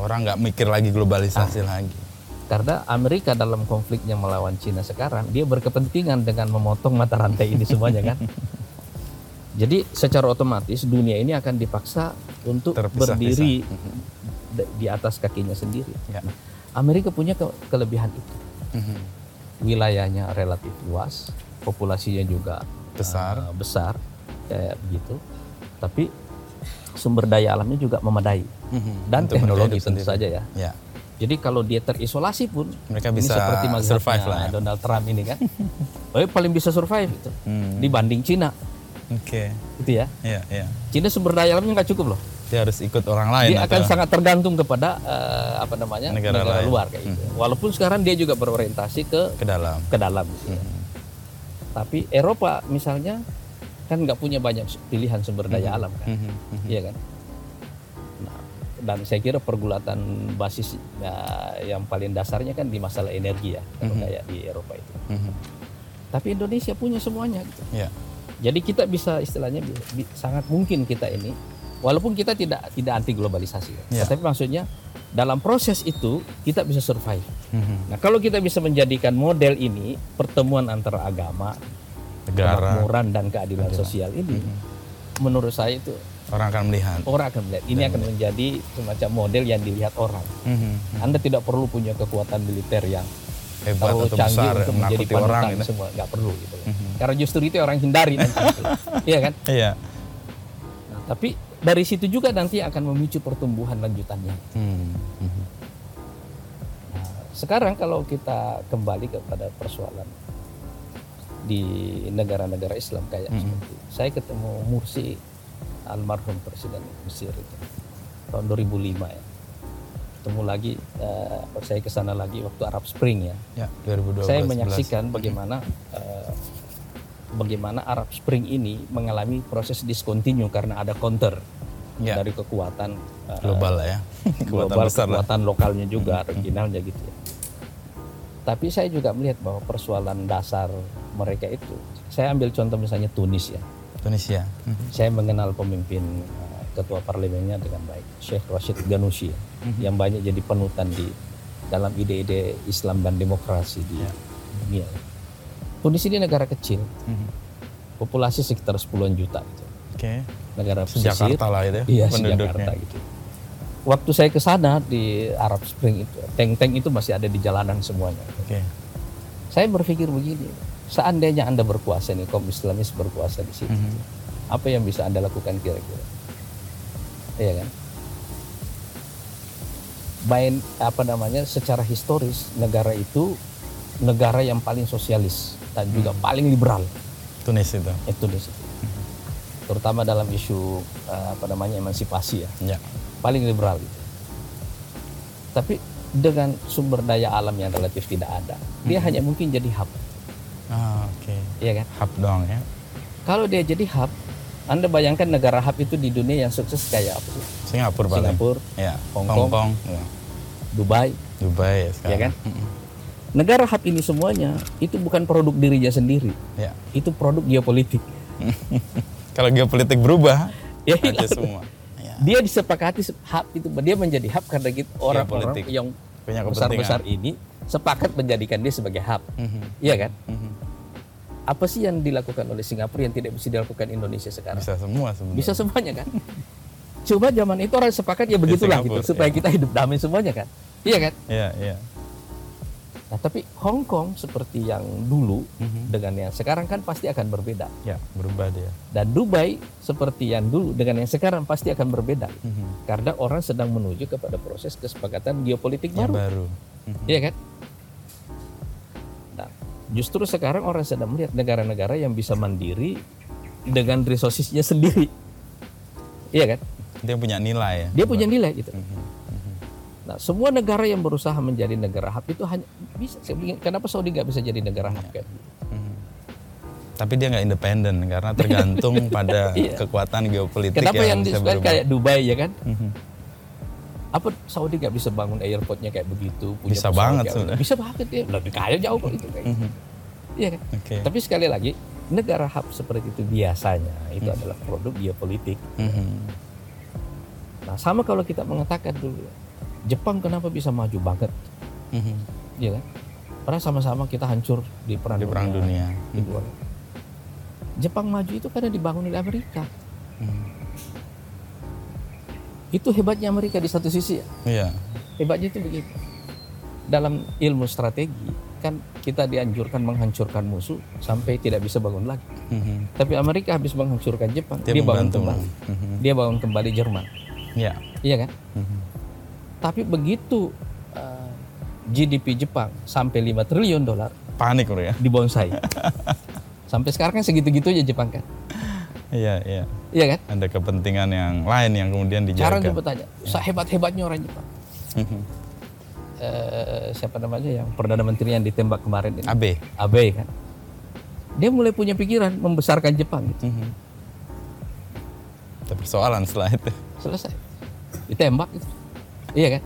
Orang nggak mikir lagi Ah. globalisasi lagi. Karena Amerika dalam konfliknya melawan Cina sekarang dia berkepentingan dengan memotong mata rantai ini semuanya kan. Jadi secara otomatis dunia ini akan dipaksa untuk Terpisah-pisah. berdiri Mhm. d- di atas kakinya sendiri. Ya. Nah, Amerika punya ke- kelebihan itu. Mhm. Wilayahnya relatif luas, populasinya juga Besar. uh, besar kayak begitu. Tapi sumber daya alamnya juga memadai Mhm. dan Untuk teknologi tentu sendiri. saja ya. Ya. Jadi kalau dia terisolasi pun Mereka ini bisa seperti survive lah ya. Donald Trump ini kan, oh, paling bisa survive itu Hmm. dibanding Cina, Oke. gitu ya. Iya, iya. Cina sumber daya alamnya nggak cukup loh. Dia harus ikut orang lain Dia atau akan sangat tergantung kepada eh, apa namanya Negara negara, lain. Hmm. luar kayak gitu. Walaupun sekarang dia juga berorientasi ke ke dalam. ke dalam. gitu ya. Hmm. Tapi Eropa misalnya kan nggak punya banyak pilihan sumber daya alam kan, Mhm, mhm. iya kan. Nah, dan saya kira pergulatan basis ya, yang paling dasarnya kan di masalah energi ya, kalau kayak di Eropa itu. Mhm. Tapi Indonesia punya semuanya gitu. Iya. Jadi kita bisa istilahnya bi- bi- sangat mungkin kita ini walaupun kita tidak tidak anti globalisasi, ya. Ya. tapi maksudnya dalam proses itu kita bisa survive. Mhm. Nah, kalau kita bisa menjadikan model ini pertemuan antara agama, Negara kemakmuran dan keadilan sosial ini menurut saya itu orang akan melihat. orang akan melihat ini akan menjadi semacam model yang dilihat orang. Mhm. Anda tidak perlu punya kekuatan militer yang Hebat atau canggih besar untuk menjadi orang panutan gitu. semua nggak perlu gitu. Karena justru itu orang hindari nanti. gitu. Iya kan? Iya. Nah, tapi dari situ juga nanti akan memicu pertumbuhan lanjutannya. Hmm. Mhm. Nah, sekarang kalau kita kembali kepada persoalan di negara-negara Islam kayak seperti saya ketemu Mursi almarhum presiden Mesir itu tahun 2005 ya. Ketemu lagi eh, saya ke sana lagi waktu Arab Spring ya. Ya, 2012. saya 11. menyaksikan bagaimana eh, bagaimana Arab Spring ini mengalami proses discontinue karena ada counter Ya. dari kekuatan eh, global lah ya. Kekuatan global besar lah. kekuatan lokalnya juga regionalnya gitu ya. Tapi saya juga melihat bahwa persoalan dasar mereka itu, saya ambil contoh misalnya Tunis ya. Indonesia. Mhm. Saya mengenal pemimpin uh, ketua parlemennya dengan baik, Sheikh Rashid Ghanouchi ya, yang banyak jadi penutan di dalam ide-ide Islam dan demokrasi di dunia. ya. Tunis ini negara kecil, Mhm. populasi sekitar 10 juta gitu. Oke. Negara pesisir. Jakarta lah itu ya, Iya, penduduknya. Jakarta gitu. Waktu saya ke sana di Arab Spring itu, tank-tank itu masih ada di jalanan semuanya. Oke. Saya berpikir begini, seandainya Anda berkuasa nih, kaum Islamis berkuasa di situ, Mhm. apa yang bisa Anda lakukan kira-kira? Iya kan? Main apa namanya? Secara historis negara itu negara yang paling sosialis dan juga paling liberal Tunis itu. itu di situ. Terutama dalam isu eh, apa namanya emansipasi ya, Ya. paling liberal gitu. Tapi dengan sumber daya alam yang relatif tidak ada, dia hanya mungkin jadi hub, Ah, oke. iya kan? Hub dong ya. Kalau dia jadi hub, Anda bayangkan negara hub itu di dunia yang sukses kayak apa sih? Singapura paling. Singapura, Ya. Hong Hong Kong. Ya. Dubai, Dubai ya sekarang. ya kan? Negara hub ini semuanya itu bukan produk dirinya sendiri, Ya. itu produk geopolitik. Kalau geopolitik berubah, Ya, aja semua. Ya. dia disepakati se- hub itu dia menjadi hub karena gitu orang-orang yang Punya besar-besar ini sepakat menjadikan dia sebagai hub, Mhm. iya kan? Mhm. Apa sih yang dilakukan oleh Singapura yang tidak bisa dilakukan Indonesia sekarang? Bisa semua sebenarnya. Bisa semuanya kan? Coba zaman itu orang sepakat ya begitulah gitu supaya ya. kita hidup damai semuanya kan? Iya kan? Iya, iya. Nah, tapi Hong Kong seperti yang dulu Mhm. dengan yang sekarang kan pasti akan berbeda. Ya, berubah dia. Dan Dubai seperti yang dulu dengan yang sekarang pasti akan berbeda. Mhm. Karena orang sedang menuju kepada proses kesepakatan geopolitik Yang baru. baru. Mhm. Iya kan? Nah, justru sekarang orang sedang melihat negara-negara yang bisa mandiri dengan resourcesnya sendiri. Iya kan? Dia punya nilai ya. Dia punya nilai gitu. Mhm. Nah, semua negara yang berusaha menjadi negara hub itu hanya bisa. Kenapa Saudi nggak bisa jadi negara hub kan? Mhm. Tapi dia nggak independen karena tergantung pada Iya. kekuatan geopolitik Kenapa yang bisa disebut kayak Dubai ya kan? Mhm. Apa Saudi nggak bisa bangun airportnya kayak begitu? punya Bisa banget kayak sebenarnya. Bisa banget ya. Lebih kaya jauh kok itu kayak. Mhm. Iya kan? Oke. Tapi sekali lagi negara hub seperti itu biasanya itu Hmm. adalah produk geopolitik. Mhm. Nah sama kalau kita mengatakan dulu Jepang kenapa bisa maju banget, Mhm. ya kan? Karena sama-sama kita hancur di perang Di perang dunia. kedua. Jepang maju itu karena dibangun oleh Amerika. Mhm. Itu hebatnya Amerika di satu sisi ya. Iya. Hebatnya itu begitu. Dalam ilmu strategi kan kita dianjurkan menghancurkan musuh sampai tidak bisa bangun lagi. Mhm. Tapi Amerika habis menghancurkan Jepang, Dia dia, bangun kembali. Mhm. Dia bangun kembali Jerman. Iya. Iya kan? Mhm. Tapi begitu uh, GDP Jepang sampai 5 triliun dolar Panik bro ya. di bonsai. sampai sekarang kan segitu-gitu aja Jepang kan. Iya iya. Iya kan? Ada kepentingan yang lain yang kemudian Sekarang dijaga. coba tanya, sehebat-hebatnya orang Jepang. Mhm. Eh, siapa namanya yang perdana menteri yang ditembak kemarin ini? AB. Abe kan. Dia mulai punya pikiran membesarkan Jepang gitu. Mhm. Ada persoalan setelah itu. Selesai. Ditembak gitu. Iya kan?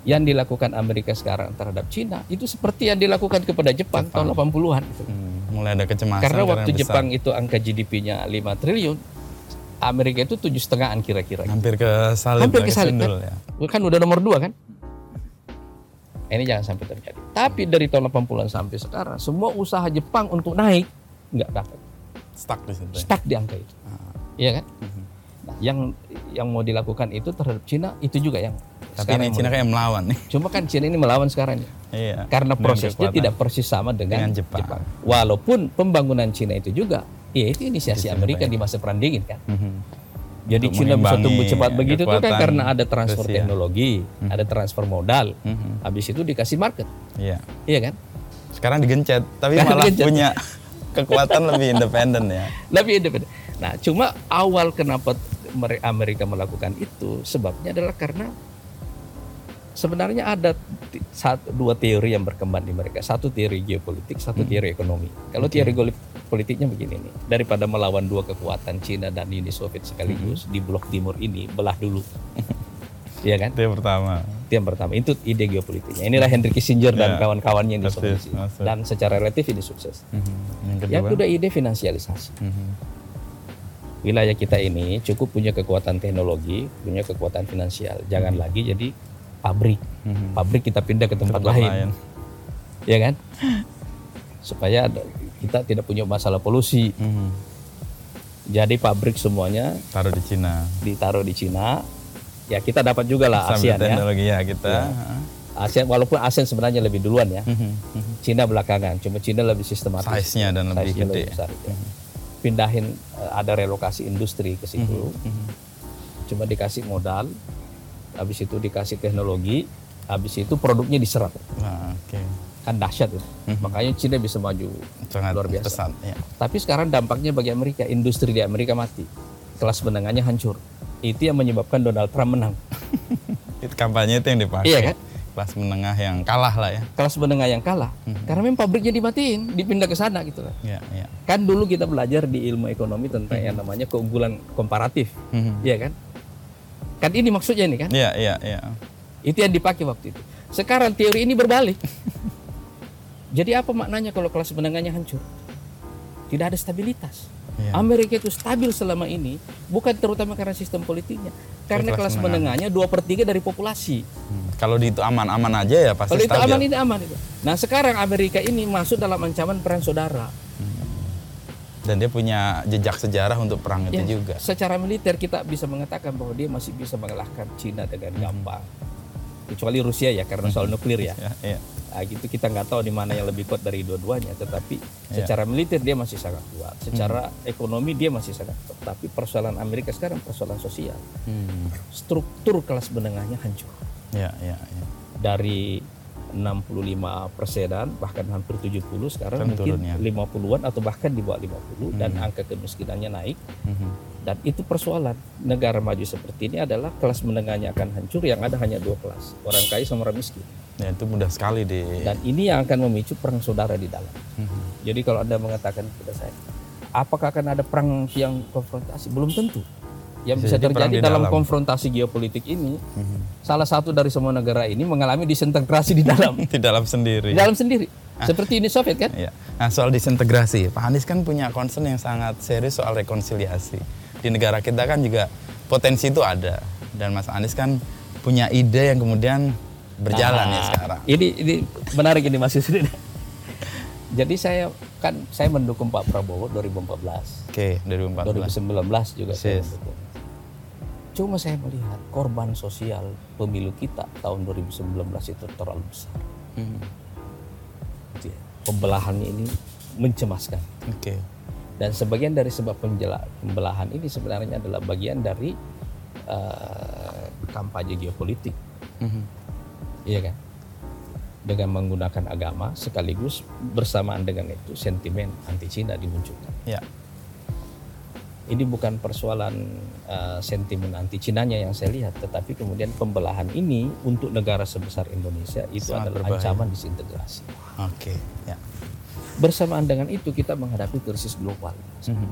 Yang dilakukan Amerika sekarang terhadap Cina itu seperti yang dilakukan kepada Jepang, tahun 80-an gitu. Hmm, mulai ada kecemasan Karena waktu besar. Jepang itu angka GDP-nya 5 triliun, Amerika itu tujuh setengahan kira-kira. hampir ke salib Hampir ke salib, kan? ya. Kan udah nomor dua kan? Ini jangan sampai terjadi. Tapi dari tahun 80-an sampai sekarang, semua usaha Jepang untuk naik nggak dapat. Stuck di situ. ya. Stuck di angka itu. Ah. Iya kan? Mhm. Nah, yang yang mau dilakukan itu terhadap Cina itu juga yang Tapi ini sekarang Cina mau- kayak melawan nih. Cuma kan Cina ini melawan sekarang ya. Iya. Karena prosesnya tidak persis sama dengan, Dengan Jepang. Walaupun pembangunan Cina itu juga ya itu inisiasi Inisiasi Amerika di masa perang dingin kan. Mhm. Jadi Untuk Cina bisa tumbuh cepat begitu tuh kan karena ada transfer Rusia. teknologi, ada transfer modal. Mhm. Habis itu dikasih market. Iya. Iya kan? Sekarang digencet, tapi Sekarang malah digencet. punya kekuatan lebih independen ya. Lebih independen. Nah, cuma awal kenapa Amerika melakukan itu sebabnya adalah karena sebenarnya ada satu dua teori yang berkembang di mereka. Satu teori geopolitik, satu teori ekonomi. Kalau teori goli- politiknya begini nih, daripada melawan dua kekuatan Cina dan Uni Soviet sekaligus di blok timur ini belah dulu. Iya kan? Itu yang pertama. Itu yang pertama. Itu ide geopolitiknya. Inilah Henry Kissinger dan Ya. kawan-kawannya yang disolusi. Dan secara relatif ini sukses. Mhm. Yang kedua. Yang kedua ide finansialisasi. Mhm. Wilayah kita ini cukup punya kekuatan teknologi, punya kekuatan finansial. Jangan lagi jadi pabrik. Mhm. Pabrik kita pindah ke tempat, Tempat lain, lain. ya kan? Supaya ada- kita tidak punya masalah polusi. Mhm. Jadi pabrik semuanya Taruh di Cina. ditaruh di Cina. Ya kita dapat juga lah ASEAN ya. teknologi ya kita. ASEAN walaupun ASEAN sebenarnya lebih duluan ya. Mhm. Mhm. Cina belakangan, cuma Cina lebih sistematis. Size-nya dan lebih Size-nya gede. besar, ya. Pindahin eh, ada relokasi industri ke situ. Mhm. cuma dikasih modal, habis itu dikasih teknologi, habis itu produknya diserap. Nah, oke. Kan dahsyat itu. Makanya Cina bisa maju Sangat luar biasa. pesat ya. Tapi sekarang dampaknya bagi Amerika, industri di Amerika mati. Kelas menengahnya hancur. Itu yang menyebabkan Donald Trump menang. Itu kampanye itu yang dipakai. Iya kan? Kelas menengah yang kalah lah ya. Kelas menengah yang kalah. Karena memang pabriknya dimatiin, dipindah ke sana gitu kan. Iya, iya. Kan dulu kita belajar di ilmu ekonomi tentang yang namanya keunggulan komparatif. Mhm. Iya kan? Kan ini maksudnya ini kan? Iya, iya, iya. Itu yang dipakai waktu itu. Sekarang teori ini berbalik. Jadi apa maknanya kalau kelas menengahnya hancur? Tidak ada stabilitas. Iya. Amerika itu stabil selama ini bukan terutama karena sistem politiknya, karena kelas kelas menengah. menengahnya dua per tiga dari populasi. Hmm. Kalau di itu aman-aman aja ya pasti Kalau itu stabil. aman ini aman itu. Nah sekarang Amerika ini masuk dalam ancaman perang saudara. Dan dia punya jejak sejarah untuk perang Ya, itu juga. Secara militer kita bisa mengatakan bahwa dia masih bisa mengalahkan Cina dengan gampang. Kecuali Rusia ya karena soal nuklir ya. Ya, iya. Nah, gitu kita nggak tahu di mana yang lebih kuat dari dua-duanya, tetapi Iya. secara militer dia masih sangat kuat, secara ekonomi dia masih sangat kuat. Tapi persoalan Amerika sekarang persoalan sosial, Hmm. struktur kelas menengahnya hancur Ya, ya, ya. dari 65 persenan bahkan hampir 70 sekarang Kan mungkin turun ya. 50-an atau bahkan di bawah 50 dan angka kemiskinannya naik Mhm. Dan itu persoalan negara maju seperti ini adalah kelas menengahnya akan hancur yang ada hanya dua kelas orang kaya sama orang miskin Ya, itu mudah sekali di dan ini yang akan memicu perang saudara di dalam Mhm. Jadi kalau Anda mengatakan kepada saya, apakah akan ada perang yang konfrontasi? Belum tentu. Yang bisa, Bisa terjadi di dalam dalam. konfrontasi geopolitik ini, Mhm. salah satu dari semua negara ini mengalami disintegrasi di dalam di dalam sendiri. di dalam sendiri. Seperti Uni Soviet kan? Iya. Nah soal disintegrasi, Pak Anies kan punya concern yang sangat serius soal rekonsiliasi. Di negara kita kan juga potensi itu ada. Dan Mas Anies kan punya ide yang kemudian berjalan ya Nah, sekarang. Ini ini menarik ini Mas Yusri. Jadi saya kan saya mendukung Pak Prabowo 2014. Oke, 2014. 2019 juga saya Persis. mendukung. Cuma saya melihat korban sosial pemilu kita tahun 2019 itu terlalu besar. Ya. Pembelahannya ini mencemaskan. Oke. Dan sebagian dari sebab pembela- pembelahan ini sebenarnya adalah bagian dari eh, kampanye geopolitik, Mhm. iya kan? dengan menggunakan agama sekaligus bersamaan dengan itu sentimen anti Cina dimunculkan. Ya. Ini bukan persoalan uh, sentimen anti Cinanya yang saya lihat, tetapi kemudian pembelahan ini untuk negara sebesar Indonesia itu Sangat adalah berbahaya. ancaman disintegrasi. Oke. Ya. Bersamaan dengan itu kita menghadapi krisis global. Mhm.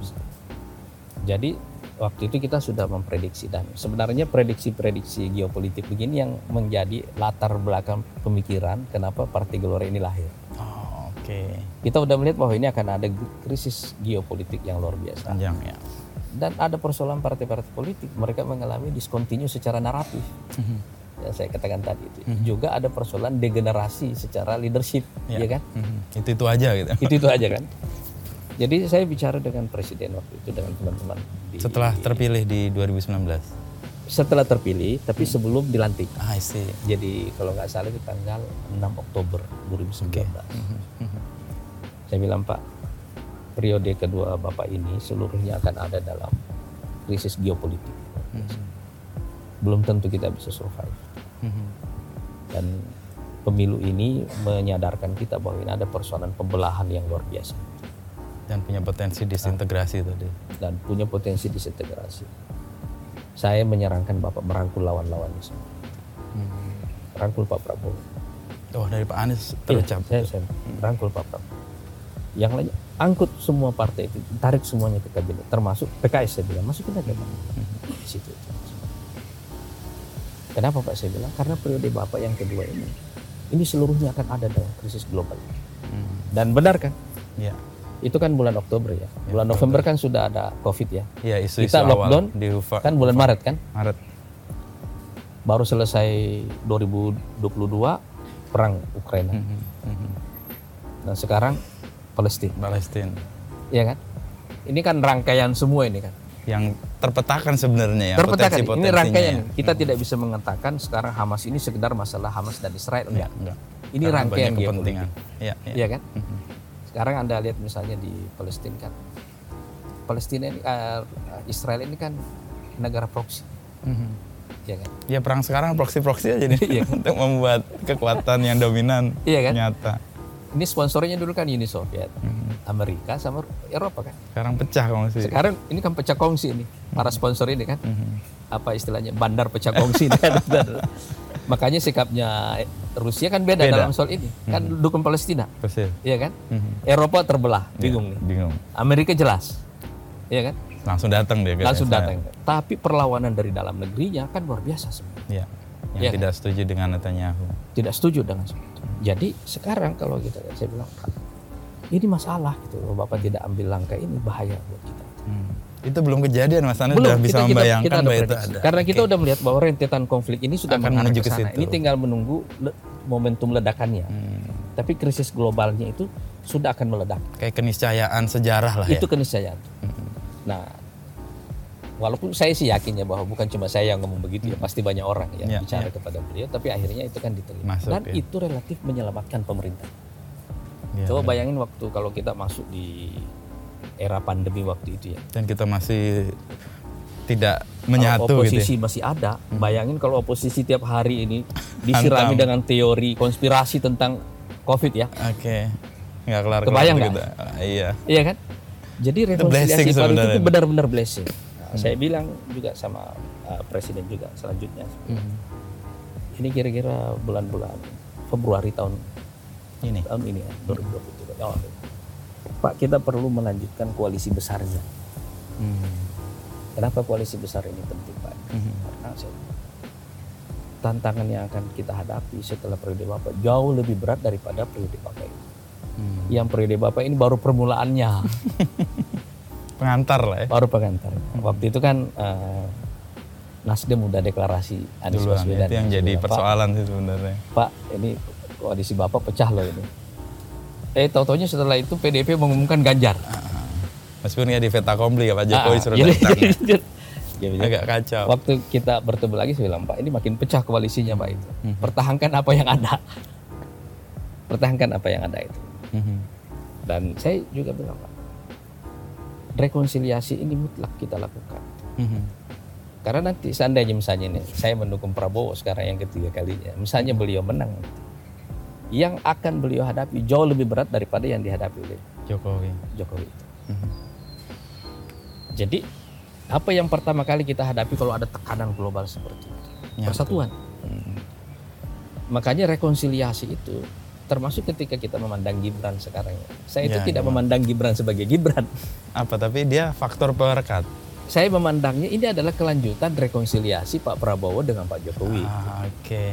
Jadi waktu itu kita sudah memprediksi dan sebenarnya prediksi-prediksi geopolitik begini yang menjadi latar belakang pemikiran kenapa Partai Gelora ini lahir. Oh, Oke. Kita udah melihat bahwa ini akan ada krisis geopolitik yang luar biasa. Panjang ya. Dan ada persoalan partai-partai politik, mereka mengalami diskontinu secara naratif. Yang saya katakan tadi itu. Juga ada persoalan degenerasi secara leadership, Ya. ya kan? Mhm. Itu itu aja gitu. itu itu aja kan. Jadi saya bicara dengan presiden waktu itu dengan teman-teman di- Setelah terpilih di 2019. setelah terpilih, tapi sebelum dilantik. Ah, I see. Jadi kalau nggak salah itu tanggal 6 Oktober 2019. Saya bilang Pak, periode kedua Bapak ini seluruhnya akan ada dalam krisis geopolitik. Belum tentu kita bisa survive. Mhm. Dan pemilu ini menyadarkan kita bahwa ini ada persoalan pembelahan yang luar biasa Dan punya potensi disintegrasi tadi. dan punya potensi disintegrasi. Saya menyarankan Bapak merangkul lawan-lawannya semua. Rangkul Pak Prabowo. Oh, dari Pak Anies Iya, terucap. saya, saya rangkul Pak Prabowo. Yang lainnya angkut semua partai itu, tarik semuanya ke kabinet, termasuk PKS saya bilang masukin aja Pak. Di situ. Kenapa Pak saya bilang? Karena periode Bapak yang kedua ini, ini seluruhnya akan ada dalam krisis global. Hmm. Dan benar kan? Ya. Itu kan bulan Oktober ya. Bulan November kan sudah ada COVID ya. Ya, isu-isu Kita awal lockdown di UFA. kan bulan Maret kan? Maret. Baru selesai 2022 perang Ukraina. Mhm. Mhm. Dan sekarang Palestina. Palestina. Iya kan? Ini kan rangkaian semua ini kan. Yang terpetakan sebenarnya ya, Terpetakan. Ini potensi-potensinya rangkaian. ya. Kita tidak bisa mengatakan sekarang Hamas ini sekedar masalah Hamas dan Israel enggak. Enggak. Ini Karena rangkaian kepentingan. geopolitik. Iya, iya. Iya kan? Mhm. Sekarang Anda lihat misalnya di Palestina kan. Palestina ini eh, Israel ini kan negara proksi, Mhm. ya kan? Ya perang sekarang proksi-proksi aja nih Iya. untuk membuat kekuatan yang dominan Iya kan? nyata. Ini sponsornya dulu kan Uni Soviet, Mhm. Amerika sama Eropa kan. Sekarang pecah kongsi. Sekarang ini kan pecah kongsi ini para sponsor ini kan. Mhm. Apa istilahnya bandar pecah kongsi kan. Makanya sikapnya Rusia kan beda, Beda. dalam soal ini. Kan dukung Palestina, Persis. iya kan? Mhm. Eropa terbelah, bingung nih. Bingung. Amerika jelas, iya kan? Langsung datang dia ke Langsung datang. Tapi perlawanan dari dalam negerinya kan luar biasa sebenarnya. Iya. Yang Iya kan? tidak setuju dengan Netanyahu. Tidak setuju dengan itu. Jadi sekarang kalau kita saya bilang, "Pak, ini masalah gitu. Kalau Bapak tidak ambil langkah ini bahaya buat kita. Hmm. Itu belum kejadian Mas Anies Belum, sudah bisa kita- membayangkan kita bahwa itu ada. Karena kita Oke. udah melihat bahwa rentetan konflik ini sudah Akan menuju ke sana. Ini tinggal menunggu le- momentum ledakannya. Hmm. Tapi krisis globalnya itu sudah akan meledak. Kayak keniscayaan sejarah lah Itu ya. keniscayaan. Nah, walaupun saya sih yakin ya bahwa bukan cuma saya yang ngomong begitu ya, pasti banyak orang yang Ya, bicara ya. kepada beliau, tapi akhirnya itu kan diterima. Masuk, Dan ya. itu relatif menyelamatkan pemerintah. Iya, Coba benar. bayangin waktu kalau kita masuk di era pandemi waktu itu ya. Dan kita masih tidak Kalau menyatu gitu. oposisi ya. masih ada, bayangin kalau oposisi tiap hari ini disirami Hantam. dengan teori konspirasi tentang COVID ya. Oke. Nggak kelar Kebayang nggak? gitu. Ah, iya. Iya kan? Jadi rekonsiliasi baru itu benar-benar blessing. Nah, Saya bilang juga sama uh, presiden juga selanjutnya. Hmm. Ini kira-kira bulan-bulan Februari tahun Ini. tahun ini ya 2023. Oh, Pak kita perlu melanjutkan koalisi besarnya. Hmm. Kenapa koalisi besar ini penting Pak? Mhm. Karena saya, tantangan yang akan kita hadapi setelah periode Bapak jauh lebih berat daripada periode Bapak ini. Hmm. Yang periode Bapak ini baru permulaannya. Pengantar lah ya. baru pengantar. Waktu itu kan eh, Nasdem udah deklarasi Anies Duluan. Baswedan. Itu yang jadi Pak, persoalan sih sebenarnya. Pak, ini koalisi Bapak pecah loh ini. Eh, tahu-taunya setelah itu PDP mengumumkan Ganjar. Meskipun ya di Veta Kompli ya Pak Jokowi Ah, suruh datang. ya. Agak kacau. Waktu kita bertemu lagi saya bilang, Pak, ini makin pecah koalisinya Pak itu. Hmm. Pertahankan apa yang ada. Pertahankan apa yang ada itu. Mhm. Dan saya juga bilang, Pak, rekonsiliasi ini mutlak kita lakukan. Mhm. Karena nanti seandainya misalnya nih, saya mendukung Prabowo sekarang yang ketiga kalinya, misalnya beliau menang, yang akan beliau hadapi jauh lebih berat daripada yang dihadapi oleh Jokowi. Jokowi. Mhm. Jadi apa yang pertama kali kita hadapi kalau ada tekanan global seperti itu? Nyatu. Persatuan. Mhm. Makanya rekonsiliasi itu termasuk ketika kita memandang Gibran sekarang. ya. Saya itu Ya, tidak gimana? memandang Gibran sebagai Gibran. Apa tapi dia faktor perekat. Saya memandangnya ini adalah kelanjutan rekonsiliasi Pak Prabowo dengan Pak Jokowi. Ah, Oke.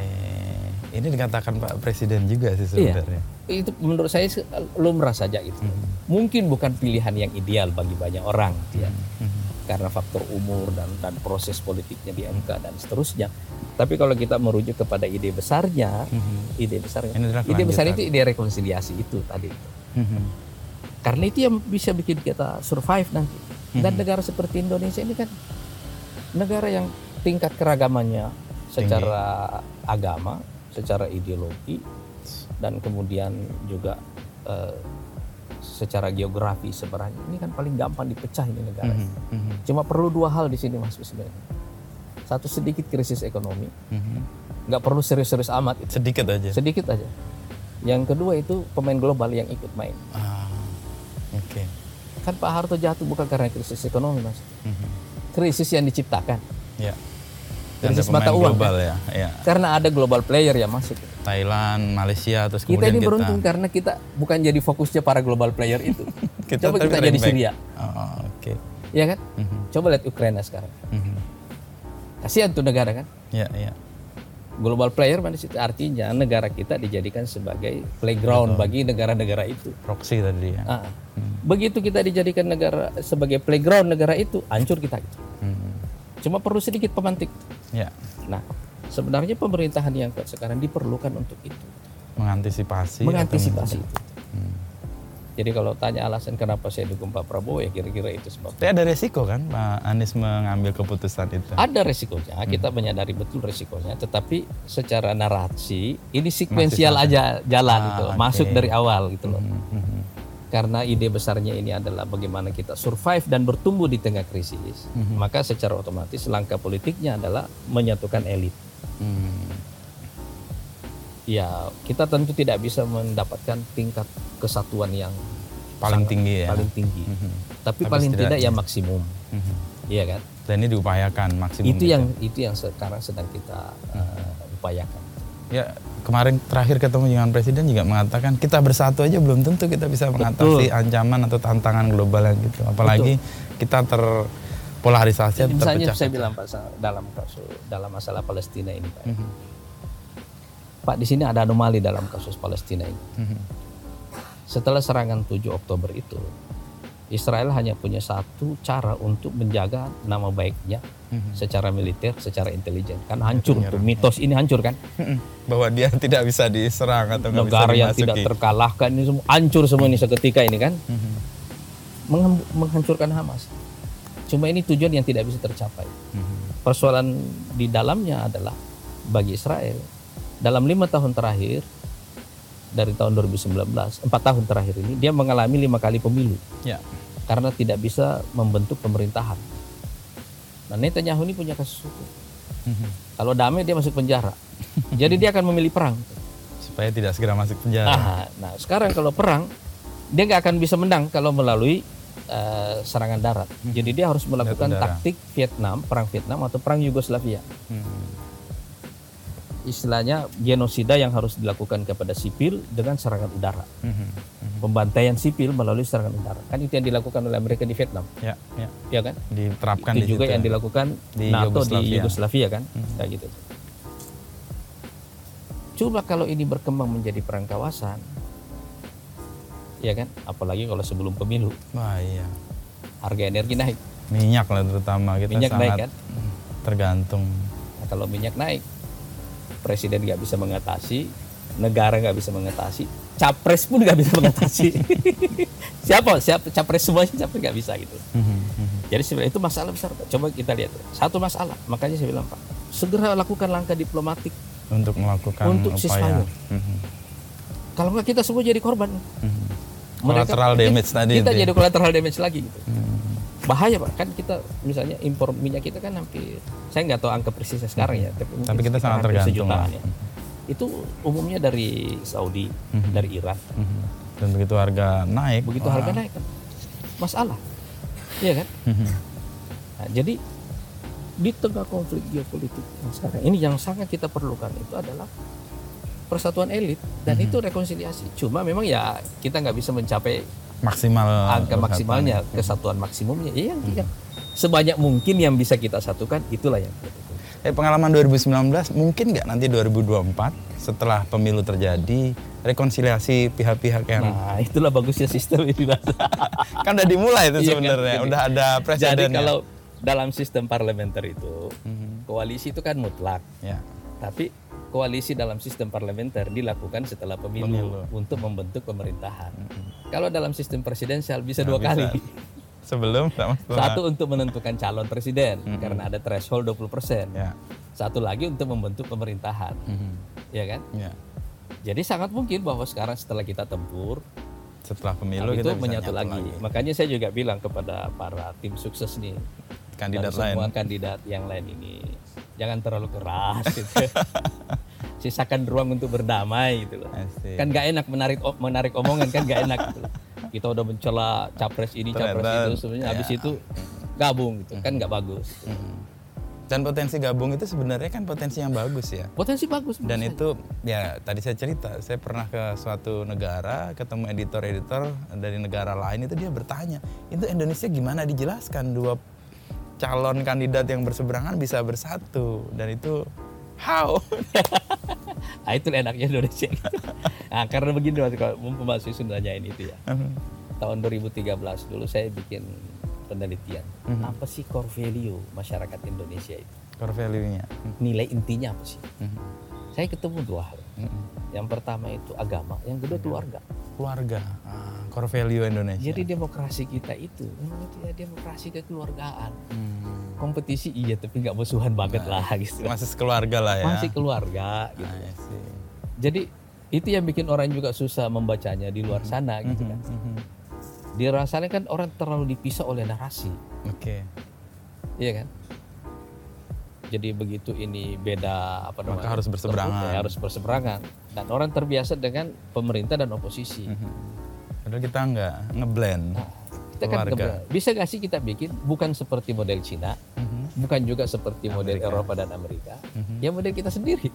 Ini dikatakan Pak Presiden juga sih Iya. sebenarnya. Itu menurut saya lumrah saja itu. Mungkin bukan pilihan yang ideal bagi banyak orang, ya. Mhm. karena faktor umur dan dan proses politiknya di MK dan seterusnya. Tapi kalau kita merujuk kepada ide besarnya, Mhm. ide besarnya, ide besar itu ide rekonsiliasi itu tadi. Mhm. Karena itu yang bisa bikin kita survive nanti. Dan negara seperti Indonesia ini kan negara yang tingkat keragamannya secara agama, secara ideologi, dan kemudian juga eh, secara geografi sebenarnya ini kan paling gampang dipecah ini negara. Mhm. Mhm. Cuma perlu dua hal di sini mas sebenarnya. Satu sedikit krisis ekonomi, Mhm. nggak perlu serius-serius amat itu, Sedikit aja. sedikit aja. Yang kedua itu pemain global yang ikut main. Ah, Oke. Kan Pak Harto jatuh bukan karena krisis ekonomi mas, Mhm. krisis yang diciptakan. Ya. Krisis mata uang, global ya. ya. Karena ada global player yang masuk. Thailand, Malaysia, terus Kita kemudian ini beruntung karena kita bukan jadi fokusnya para global player itu. Kita Coba kita jadi back. Syria, Oh, Oke. ya kan? Mhm. Coba lihat Ukraina sekarang. Mhm. Kasihan tuh negara kan. Ya, ya. Global player mana situ artinya negara kita dijadikan sebagai playground bagi negara-negara itu. Proxy tadi ya. Ah. Begitu kita dijadikan negara sebagai playground negara itu, hancur kita. Mhm. Cuma perlu sedikit pemantik. Ya. Nah, sebenarnya pemerintahan yang kuat sekarang diperlukan untuk itu, Mengantisipasi. mengantisipasi men- itu. Hmm. Jadi kalau tanya alasan kenapa saya dukung Pak Prabowo ya kira-kira itu sebabnya. Tapi ada resiko kan Pak Anies mengambil keputusan itu. Ada resikonya, kita menyadari betul resikonya, tetapi secara narasi ini sekuensial aja jalan Ah, gitu, oke. masuk dari awal gitu loh. Mhm, mhm. Karena ide besarnya ini adalah bagaimana kita survive dan bertumbuh di tengah krisis, maka secara otomatis langkah politiknya adalah menyatukan elit. Hmm. Ya, kita tentu tidak bisa mendapatkan tingkat kesatuan yang Paling sangat- tinggi ya. paling tinggi. Mhm. Tapi, Tapi paling tidak ya maksimum, Mhm. iya kan? Dan ini diupayakan maksimum. itu gitu. yang itu yang sekarang sedang kita uh, upayakan. Ya kemarin terakhir ketemu dengan presiden juga mengatakan kita bersatu aja belum tentu kita bisa mengatasi ancaman atau tantangan global yang gitu. Apalagi kita terpolarisasi atau Misalnya terpecah. saya bilang Pak dalam kasus dalam masalah Palestina ini Pak. Mhm. Pak di sini ada anomali dalam kasus Palestina ini. Mhm. Setelah serangan 7 Oktober itu, Israel hanya punya satu cara untuk menjaga nama baiknya Mhm. secara militer, secara intelijen. Kan hancur tuh mitos ini hancur kan? Mhm. Bahwa dia tidak bisa diserang atau nggak bisa Negara yang dimasuki. tidak terkalahkan ini semua hancur semua ini seketika ini kan? Mhm. Menghancurkan Hamas. Cuma ini tujuan yang tidak bisa tercapai. Mhm. Persoalan di dalamnya adalah bagi Israel dalam lima tahun terakhir dari tahun 2019 empat tahun terakhir ini dia mengalami lima kali pemilu Ya. karena tidak bisa membentuk pemerintahan. Nah Netanyahu ini punya kasus hukum. Mhm. Kalau damai dia masuk penjara. Jadi dia akan memilih perang. Supaya tidak segera masuk penjara. Ah, nah sekarang kalau perang dia nggak akan bisa menang kalau melalui eh, serangan darat. Jadi dia harus melakukan taktik Vietnam, perang Vietnam atau perang Yugoslavia. Mhm. Istilahnya genosida yang harus dilakukan kepada sipil dengan serangan udara. Mhm. Mhm. Pembantaian sipil melalui serangan udara. Kan itu yang dilakukan oleh Amerika di Vietnam, Ya, ya. ya kan? Diterapkan itu di juga situ yang ya. dilakukan Di NATO Yugoslavia. di Yugoslavia kan, kayak gitu. Coba kalau ini berkembang menjadi perang kawasan, ya kan? Apalagi kalau sebelum pemilu Wah iya. harga energi naik, Minyak lah terutama kita minyak sangat naik kan? tergantung. Nah, kalau minyak naik, presiden nggak bisa mengatasi, negara nggak bisa mengatasi, capres pun nggak bisa mengatasi. siapa? Siapa? Capres semuanya capres nggak bisa gitu. Mhm. Mhm. Jadi sebenarnya itu masalah besar. Pak. Coba kita lihat. Satu masalah. Makanya saya bilang Pak, segera lakukan langkah diplomatik. Untuk melakukan Untuk upaya. Mhm. Kalau nggak kita semua jadi korban. Mhm. Mereka- Collateral damage tadi Kita itu ya. jadi collateral damage lagi gitu. Bahaya Pak. Kan kita misalnya impor minyak kita kan hampir saya nggak tahu angka persisnya sekarang ya, tapi, Tapi kita sangat tergantung lah. ya. itu umumnya dari Saudi, Mhm. dari Iran. Mhm. Dan begitu harga naik, Begitu wah. harga naik kan, masalah, iya kan? Mhm. Nah, jadi di tengah konflik geopolitik yang sekarang ini yang sangat kita perlukan itu adalah persatuan elit dan Mhm. itu rekonsiliasi. Cuma memang ya kita nggak bisa mencapai maksimal angka maksimalnya, ya. kesatuan maksimumnya. Ya yang yang sebanyak mungkin yang bisa kita satukan itulah yang kita. Eh, pengalaman 2019 mungkin nggak nanti 2024 setelah pemilu terjadi rekonsiliasi pihak-pihak yang Nah, itulah bagusnya sistem ini. Kan udah dimulai itu Iya kan, sebenarnya jadi- udah ada Jadi presidennya. kalau dalam sistem parlementer itu Mhm. koalisi itu kan mutlak, ya tapi koalisi dalam sistem parlementer dilakukan setelah pemilu, Pemilu. untuk membentuk pemerintahan. Kalau dalam sistem presidensial bisa Nggak dua bisa. kali. sebelum sama setelah. Satu untuk menentukan calon presiden karena ada threshold 20%. ya Satu lagi untuk membentuk pemerintahan, Mhm. ya kan? ya Jadi sangat mungkin bahwa sekarang setelah kita tempur setelah pemilu itu bisa menyatu nyatu lagi. Makanya saya juga bilang kepada para tim sukses nih kandidat dan semua lain kandidat yang lain ini jangan terlalu keras gitu. Sisakan ruang untuk berdamai gitu loh. Asik. Kan gak enak menarik menarik omongan kan gak enak gitu. loh. Kita udah mencela capres ini capres Ternyata, itu sebenarnya habis ya. itu gabung gitu kan nggak bagus. Mhm. dan potensi gabung itu sebenarnya kan potensi yang bagus ya Potensi bagus dan saya. itu ya tadi saya cerita saya pernah ke suatu negara ketemu editor-editor dari negara lain itu dia bertanya itu Indonesia gimana dijelaskan dua calon kandidat yang berseberangan bisa bersatu dan itu how Ah itu enaknya Indonesia. nah, karena begini Mas kalau Mas nanyain itu ya. Tahun 2013 dulu saya bikin penelitian. Mhm. Apa sih core value masyarakat Indonesia itu? core value-nya Nilai intinya apa sih? Mhm. Saya ketemu dua hal. Mhm. Yang pertama itu agama, yang kedua keluarga. keluarga Ah, core value Indonesia Jadi demokrasi kita itu memang itu ya demokrasi kekeluargaan. Hmm. Kompetisi iya tapi nggak musuhan banget lah gitu. masih keluarga lah ya Masih keluarga gitu. See. Jadi itu yang bikin orang juga susah membacanya di luar sana gitu kan. Mhm. Di luar sana kan orang terlalu dipisah oleh narasi, oke iya kan? Jadi begitu ini beda apa namanya? Maka harus berseberangan. terbuka, ya, harus berseberangan. Dan orang terbiasa dengan pemerintah dan oposisi. Mhm. padahal kita nggak ngeblend Nah, kita kan Keluarga. kebetulan- bisa gak sih kita bikin bukan seperti model Cina, Mhm. bukan juga seperti model Amerika. Eropa dan Amerika, Mhm. ya model kita sendiri,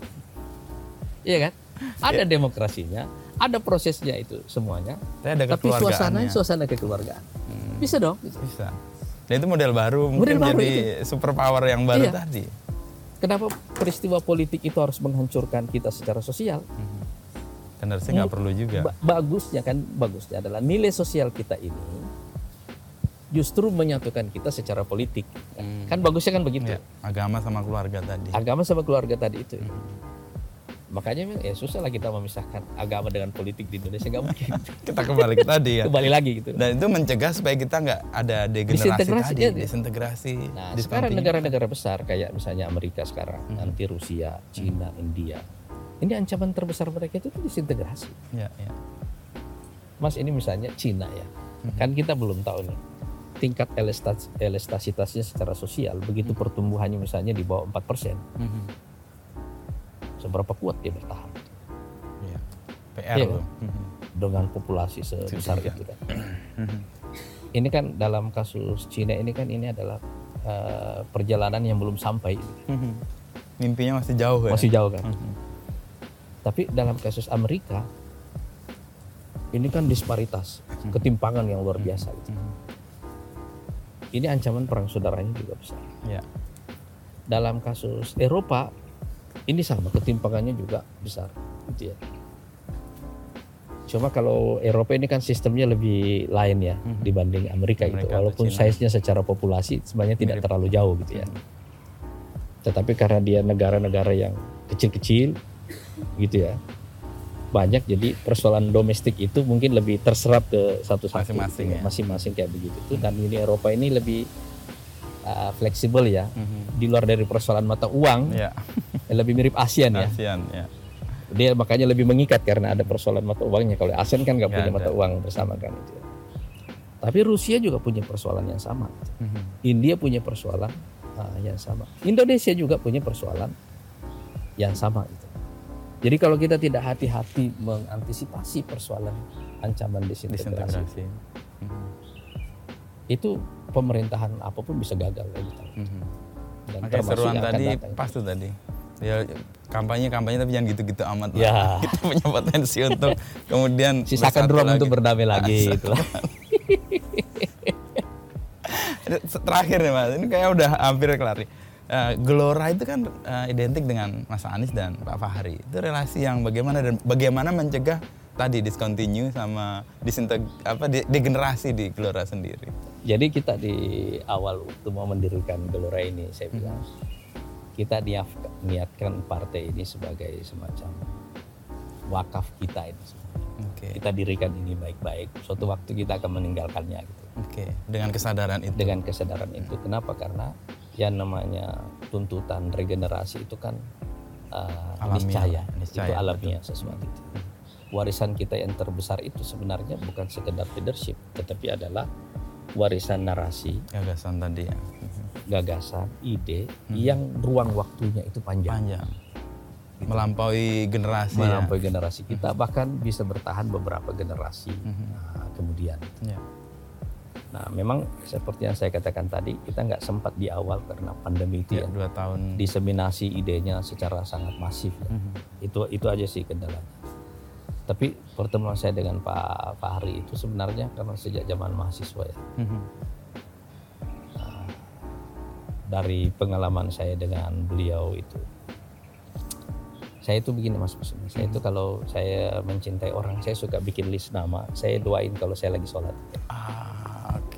iya kan? Ada demokrasinya, ada prosesnya itu semuanya, Tapi ada tapi kekeluargaannya. suasana kekeluargaan. Hmm. Bisa dong. gitu. Bisa. Dan itu model baru Model mungkin baru jadi superpower yang baru Iya. tadi. Kenapa peristiwa politik itu harus menghancurkan kita secara sosial? Dan harusnya nggak perlu juga. Ba- bagusnya kan bagusnya adalah nilai sosial kita ini justru menyatukan kita secara politik. Hmm. Kan bagusnya kan begitu. Ya, agama sama keluarga tadi. Agama sama keluarga tadi itu. Hmm. Makanya memang ya susah lah kita memisahkan agama dengan politik di Indonesia nggak mungkin. Kita kembali ke tadi ya. Kembali lagi gitu. Dan itu mencegah supaya kita nggak ada degenerasi Disintegrasi, tadi, iya. disintegrasi. Nah, sekarang discontinuity. negara-negara besar kayak misalnya Amerika sekarang, Hmm. nanti Rusia, Cina, India. Ini ancaman terbesar mereka itu tuh disintegrasi. Ya, ya. Mas ini misalnya Cina ya, Mhm. kan kita belum tahu nih tingkat elastas, elastasitasnya secara sosial begitu Mhm. pertumbuhannya misalnya di bawah 4%, Mhm. seberapa kuat dia bertahan Ya. PR loh. kan? Mhm. dengan populasi sebesar itu kan. Mhm. Ini kan dalam kasus Cina ini kan ini adalah eh, perjalanan yang belum sampai, Mhm. Mimpinya masih jauh ya. masih jauh kan. Mhm. Tapi dalam kasus Amerika ini kan disparitas, Hmm. ketimpangan yang luar biasa. Gitu. Ini ancaman perang saudaranya juga besar. Ya. dalam kasus Eropa ini sama ketimpangannya juga besar gitu ya. Cuma kalau Eropa ini kan sistemnya lebih lain ya Mhm. dibanding Amerika, gitu. Amerika atau Walaupun size-nya secara populasi sebenarnya tidak terlalu jauh gitu ya. Tetapi karena dia negara-negara yang kecil-kecil gitu ya. Banyak jadi persoalan domestik itu mungkin lebih terserap ke satu-satu Masing-masing gitu ya. Masing-masing kayak begitu. Dan Uni Eropa ini lebih uh, fleksibel ya Mhm. di luar dari persoalan mata uang Ya. lebih mirip ASEAN ya ASEAN ya. dia makanya lebih mengikat karena ada persoalan mata uangnya kalau ASEAN kan nggak Nggak punya ada. mata uang bersama kan itu ya. tapi Rusia juga punya persoalan yang sama Mhm. India punya persoalan ah, yang sama Indonesia juga punya persoalan yang sama itu Jadi kalau kita tidak hati-hati mengantisipasi persoalan ancaman disintegrasi, disintegrasi. Itu pemerintahan apa pun bisa gagal kayak gitu. Mhm. Dan Makanya seruan tadi datang. pas tuh tadi. Ya kampanye kampanye tapi jangan gitu-gitu amat. lah. Ya. Kita punya potensi untuk kemudian Sisakan ruang lagi. untuk berdamai lagi gitu lah. Terakhir nih mas, ini kayak udah hampir kelar nih. Eh, Gelora itu kan eh, identik dengan Mas Anies dan Pak Fahri. Itu relasi yang bagaimana dan bagaimana mencegah tadi discontinue sama disinteg apa di- degenerasi di Gelora sendiri. Jadi kita di awal waktu mau mendirikan Gelora ini saya bilang kita niat- niatkan partai ini sebagai semacam wakaf kita ini. Oke. Kita dirikan ini baik-baik. Suatu waktu kita akan meninggalkannya gitu. Oke, dengan kesadaran itu. Dengan kesadaran itu. Kenapa? Karena yang namanya tuntutan regenerasi itu kan uh, niscaya, niscaya, itu alamiah sesuatu itu. Warisan kita yang terbesar itu sebenarnya bukan sekedar leadership, tetapi adalah warisan narasi, Gagasan tadi ya. gagasan, ide yang ruang waktunya itu panjang. Panjang. Melampaui generasi Melampaui generasi kita bahkan bisa bertahan beberapa generasi Mhm. nah, kemudian. ya. Nah, memang seperti yang saya katakan tadi, kita nggak sempat di awal karena pandemi itu Ya, ya. dua tahun. Diseminasi idenya secara sangat masif. ya. Mhm. Itu itu aja sih kendalanya. Tapi pertemuan saya dengan Pak Fahri itu sebenarnya karena sejak zaman mahasiswa ya. Mhm. Dari pengalaman saya dengan beliau itu. Saya itu begini Mas Kusuma, saya itu kalau saya mencintai orang, saya suka bikin list nama. Saya doain kalau saya lagi sholat. Ah,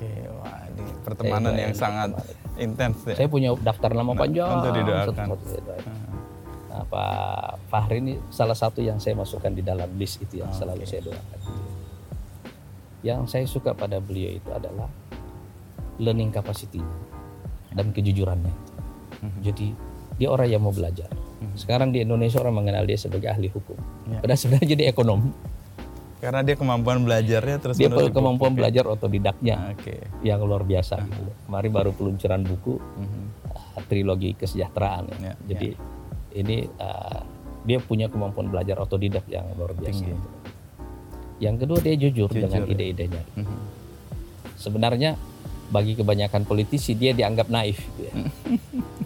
oke. Wah, ini pertemanan doain yang sangat intens ya. Saya punya daftar nama panjang. untuk didoakan. doain. Nah, Pak Fahri ini salah satu yang saya masukkan di dalam list itu yang selalu saya doakan. Yang saya suka pada beliau itu adalah learning capacity-nya dan kejujurannya. Jadi dia orang yang mau belajar. Sekarang di Indonesia orang mengenal dia sebagai ahli hukum. Ya. Padahal sebenarnya jadi ekonom. Karena dia kemampuan belajarnya terus Dia menerus kemampuan ya. belajar otodidaknya Oke. yang luar biasa. gitu. Kemarin baru peluncuran buku Mhm. uh, trilogi kesejahteraan ya. Ya, Jadi ini uh, dia punya kemampuan belajar otodidak yang luar biasa. Tinggi. gitu. Yang kedua dia jujur, Jujur, dengan ya. ide-idenya. Mhm. Sebenarnya bagi kebanyakan politisi dia dianggap naif gitu ya.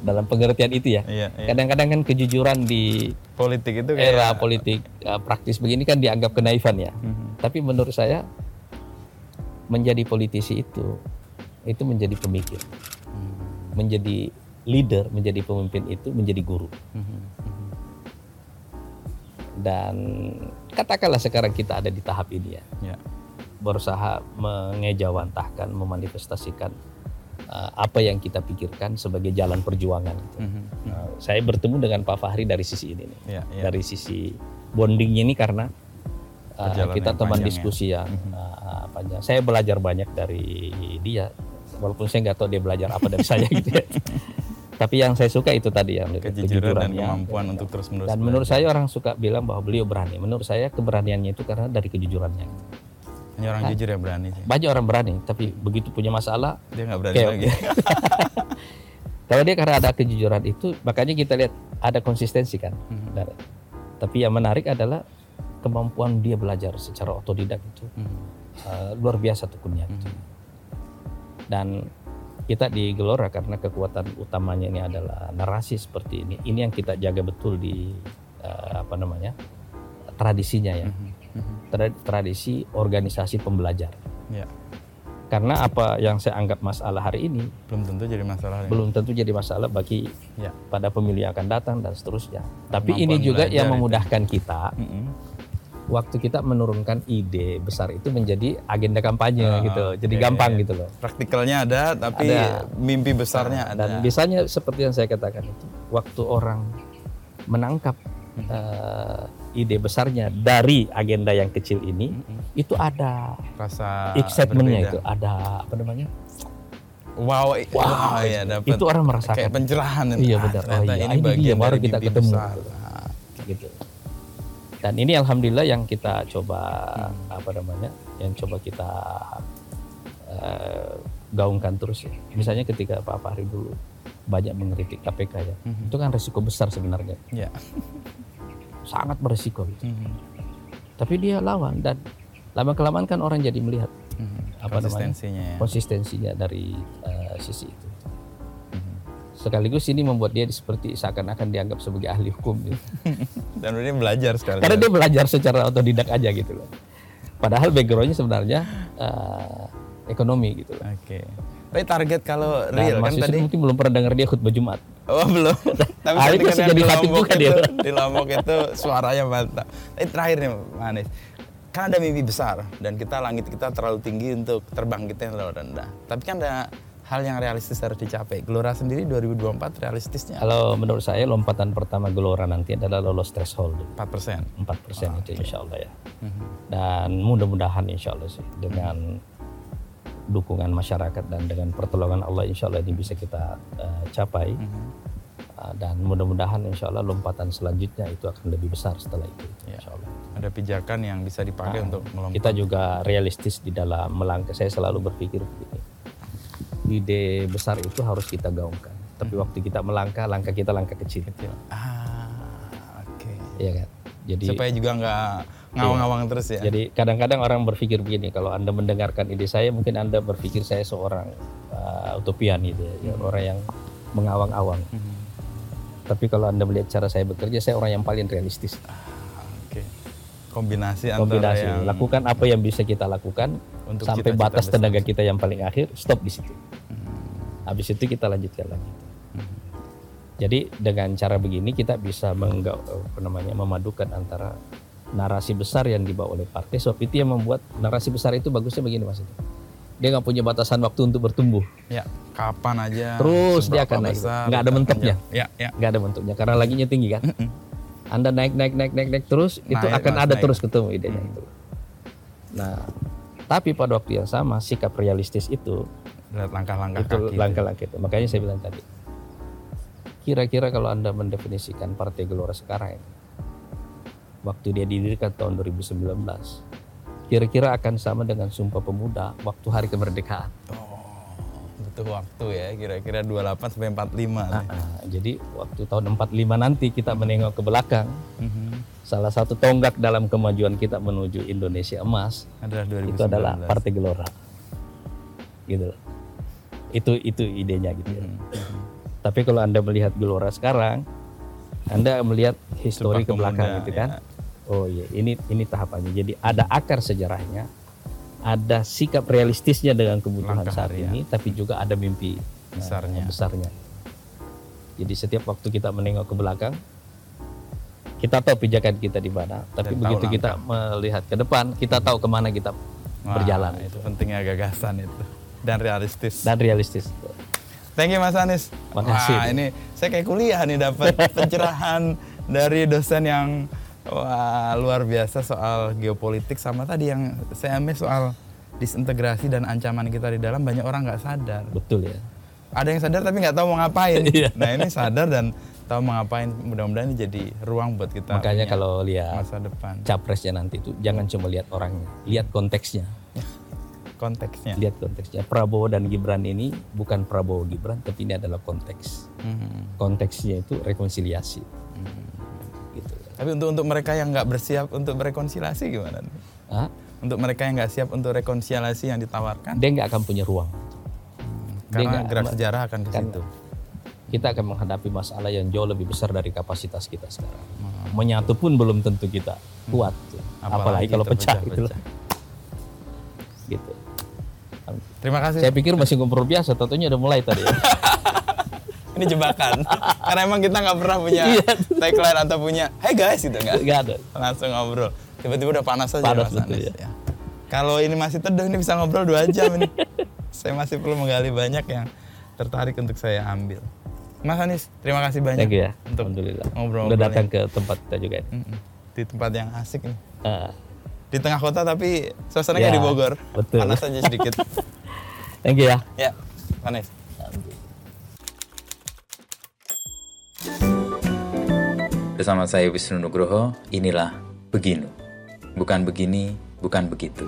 Dalam pengertian itu ya. Iya, iya. Kadang-kadang kan kejujuran di Politik itu kayak era politik uh, praktis begini kan dianggap kenaifan ya. Mhm. Tapi menurut saya menjadi politisi itu itu menjadi pemikir, Hmm. menjadi leader, menjadi pemimpin itu menjadi guru. Mhm. Dan katakanlah sekarang kita ada di tahap ini ya, Ya. Berusaha mengejawantahkan, memanifestasikan uh, apa yang kita pikirkan sebagai jalan perjuangan. gitu. Mhm. Nah, saya bertemu dengan Pak Fahri dari sisi ini nih, Ya, ya. dari sisi bondingnya ini karena uh, Perjalanan kita teman panjang ya. diskusi yang Mhm. uh, panjang. Saya belajar banyak dari dia, walaupun saya nggak tahu dia belajar apa dari saya gitu ya. Tapi yang saya suka itu tadi yang Kejujuran dan kejujurannya. kemampuan untuk terus menerus. Dan menurut saya orang suka bilang bahwa beliau berani. Menurut saya keberaniannya itu karena dari kejujurannya. Hanya orang jujur yang berani sih. Banyak orang berani, tapi begitu punya masalah, Dia nggak berani Oke, lagi. kalau dia karena ada kejujuran itu, makanya kita lihat ada konsistensi kan. Mhm. Dan- tapi yang menarik adalah kemampuan dia belajar secara otodidak itu Mhm. uh, luar biasa tekunnya. gitu. Dan kita di Gelora karena kekuatan utamanya ini adalah narasi seperti ini. Ini yang kita jaga betul di uh, apa namanya tradisinya ya. Mhm. Mhm. Tra- tradisi organisasi pembelajar. Ya. Karena apa yang saya anggap masalah hari ini Belum tentu jadi masalah. ya. belum tentu jadi masalah bagi Ya. pada pemilih yang akan datang dan seterusnya. Tapi ini juga yang itu. memudahkan kita Mhm. waktu kita menurunkan ide besar itu menjadi agenda kampanye Ah, gitu. Jadi oke. gampang gitu loh. Praktikalnya ada, tapi Ada. mimpi besarnya ada. Dan biasanya seperti yang saya katakan itu, waktu orang menangkap eh, ide besarnya dari agenda yang kecil ini, itu ada Rasa excitementnya itu, ada apa namanya? Wow, i- wow, ya dapat. itu orang merasakan. kayak pencerahan. Iya, Ah, benar. Oh, iya, ini ini dia, baru kita ketemu. besar. Gitu. Dan ini alhamdulillah yang kita coba Hmm. apa namanya, yang coba kita eh, gaungkan terus ya. Misalnya ketika Pak Fahri dulu banyak mengkritik KPK ya, Mhm. itu kan resiko besar sebenarnya. Ya. Sangat berisiko gitu. Mhm. Tapi dia lawan dan lama kelamaan kan orang jadi melihat Mhm. Apa namanya? konsistensinya ya. konsistensinya dari eh, sisi itu. Mhm. Sekaligus ini membuat dia seperti seakan-akan dianggap sebagai ahli hukum gitu. Dan dia belajar sekali. Karena dia belajar secara otodidak aja gitu loh. Padahal backgroundnya sebenarnya eh, ekonomi gitu loh. Oke. Tapi target kalau Dan real kan Mas Yusuf tadi mungkin belum pernah dengar dia khutbah Jumat. Oh belum. Tapi Ah, tadi itu kan sudah yang di dilatih Lombok juga dia. di Lombok itu suaranya mantap. Tapi terakhir nih Manis, kan ada mimpi besar dan kita langit kita terlalu tinggi untuk terbang kita yang terlalu rendah. Tapi kan ada hal yang realistis harus dicapai. Gelora sendiri 2024 realistisnya Kalau menurut saya lompatan pertama Gelora nanti adalah lolos threshold 4 persen. 4 persen itu insya Allah ya. Mhm. Dan mudah-mudahan insya Allah sih dengan dukungan masyarakat dan dengan pertolongan Allah insya Allah ini bisa kita eh, capai. Uh, dan mudah-mudahan insya Allah lompatan selanjutnya itu akan lebih besar setelah itu. Ya. Insya Allah. Ada pijakan yang bisa dipakai untuk melompat. Kita juga realistis di dalam melangkah. Saya selalu berpikir begini. Ide besar itu harus kita gaungkan. Tapi waktu kita melangkah, langkah kita langkah kecil. Kecil. Ah, oke. Iya kan? Jadi Supaya juga nggak ngawang-ngawang terus ya. Jadi kadang-kadang orang berpikir begini, kalau anda mendengarkan ide saya, mungkin anda berpikir saya seorang uh, utopian gitu, ya, Hmm. orang yang mengawang-awang. Mhm. Tapi kalau anda melihat cara saya bekerja, saya orang yang paling realistis. Ah, Oke. Kombinasi, antara Kombinasi, yang lakukan apa yang bisa kita lakukan Untuk sampai cita-cita batas besar. tenaga kita yang paling akhir, stop di situ. Hmm. Habis itu kita lanjutkan lagi. Mhm. Jadi dengan cara begini kita bisa mengga- namanya memadukan antara narasi besar yang dibawa oleh partai. Sebab itu yang membuat narasi besar itu bagusnya begini mas. Dia nggak punya batasan waktu untuk bertumbuh. Ya, kapan aja. Terus dia akan naik. Nggak ada mentoknya. jam. Ya, ya. Nggak ada bentuknya karena laginya tinggi kan. Anda naik naik naik naik naik terus itu Naik, akan Mas, ada naik. terus ketemu idenya Hmm. itu. Nah, tapi pada waktu yang sama sikap realistis itu langkah-langkah itu langkah-langkah itu. Makanya saya bilang tadi, kira-kira kalau anda mendefinisikan Partai Gelora sekarang ini, waktu dia didirikan tahun 2019, kira-ira akan sama dengan Sumpah Pemuda waktu Hari Kemerdekaan. Oh, butuh waktu ya, kira-kira 28 sampai 45. nih. Nah, jadi waktu tahun 45 nanti kita menengok ke belakang, Mhm. salah satu tonggak dalam kemajuan kita menuju Indonesia emas Adalah 2019. itu adalah Partai Gelora. Gitu. loh. Itu itu idenya gitu ya. Mhm. Mhm. Tapi kalau Anda melihat Gelora sekarang, Anda melihat histori Sumpah ke belakang gitu kan. ya. Oh iya, ini ini tahapannya. Jadi ada akar sejarahnya, ada sikap realistisnya dengan kebutuhan Langkah saat harian. ini, tapi juga ada mimpi eh, Besarnya. besarnya. Jadi setiap waktu kita menengok ke belakang, kita tahu pijakan kita di mana. Tapi Dan begitu kita melihat ke depan, kita tahu ke mana kita Wah, berjalan itu pentingnya gagasan itu dan realistis. dan realistis. Thank you Mas Anies. Makasih. Wah, ini saya kayak kuliah nih dapat pencerahan dari dosen yang wah, luar biasa soal geopolitik sama tadi yang saya ambil soal disintegrasi dan ancaman kita di dalam banyak orang nggak sadar. Betul ya. Ada yang sadar tapi nggak tahu mau ngapain. Iya. nah ini sadar dan tahu mau ngapain. Mudah-mudahan ini jadi ruang buat kita. Makanya kalau lihat masa depan capresnya nanti itu jangan cuma lihat orangnya, lihat konteksnya. konteksnya. Lihat konteksnya. Prabowo dan Gibran ini bukan Prabowo Gibran, tapi ini adalah konteks. Mhm. Konteksnya itu rekonsiliasi. Hmm. Tapi untuk untuk mereka yang nggak bersiap untuk berrekonsiliasi gimana? Hah? Untuk mereka yang nggak siap untuk rekonsiliasi yang ditawarkan, Dia nggak akan punya ruang. Dia karena nggak- gerak sejarah akan ke kan- situ. Kita akan menghadapi masalah yang jauh lebih besar dari kapasitas kita sekarang. Menyatu pun belum tentu kita kuat. Apalagi, kalau pecah, gitu loh. Gitu. Terima kasih. Saya pikir masih ngobrol biasa, tentunya udah mulai tadi. ya. Ini jebakan. Karena emang kita nggak pernah punya Iya. tagline atau punya, hey guys gitu nggak. Nggak ada. Langsung ngobrol. Tiba-tiba udah panas aja Panas Mas betul, Anies, ya. ya. Kalau ini masih teduh ini bisa ngobrol dua jam ini. saya masih perlu menggali banyak yang tertarik untuk saya ambil. Mas Anies, terima kasih banyak Thank you ya. untuk Alhamdulillah. ngobrol Udah datang ke tempat kita juga. ini. Mm-mm. di tempat yang asik nih. Ah, Di tengah kota tapi suasananya Ya, di Bogor. betul. Panas aja sedikit. thank you ya. ya, Anies. Bersama saya Wisnu Nugroho, inilah Beginu. Bukan begini, bukan begitu.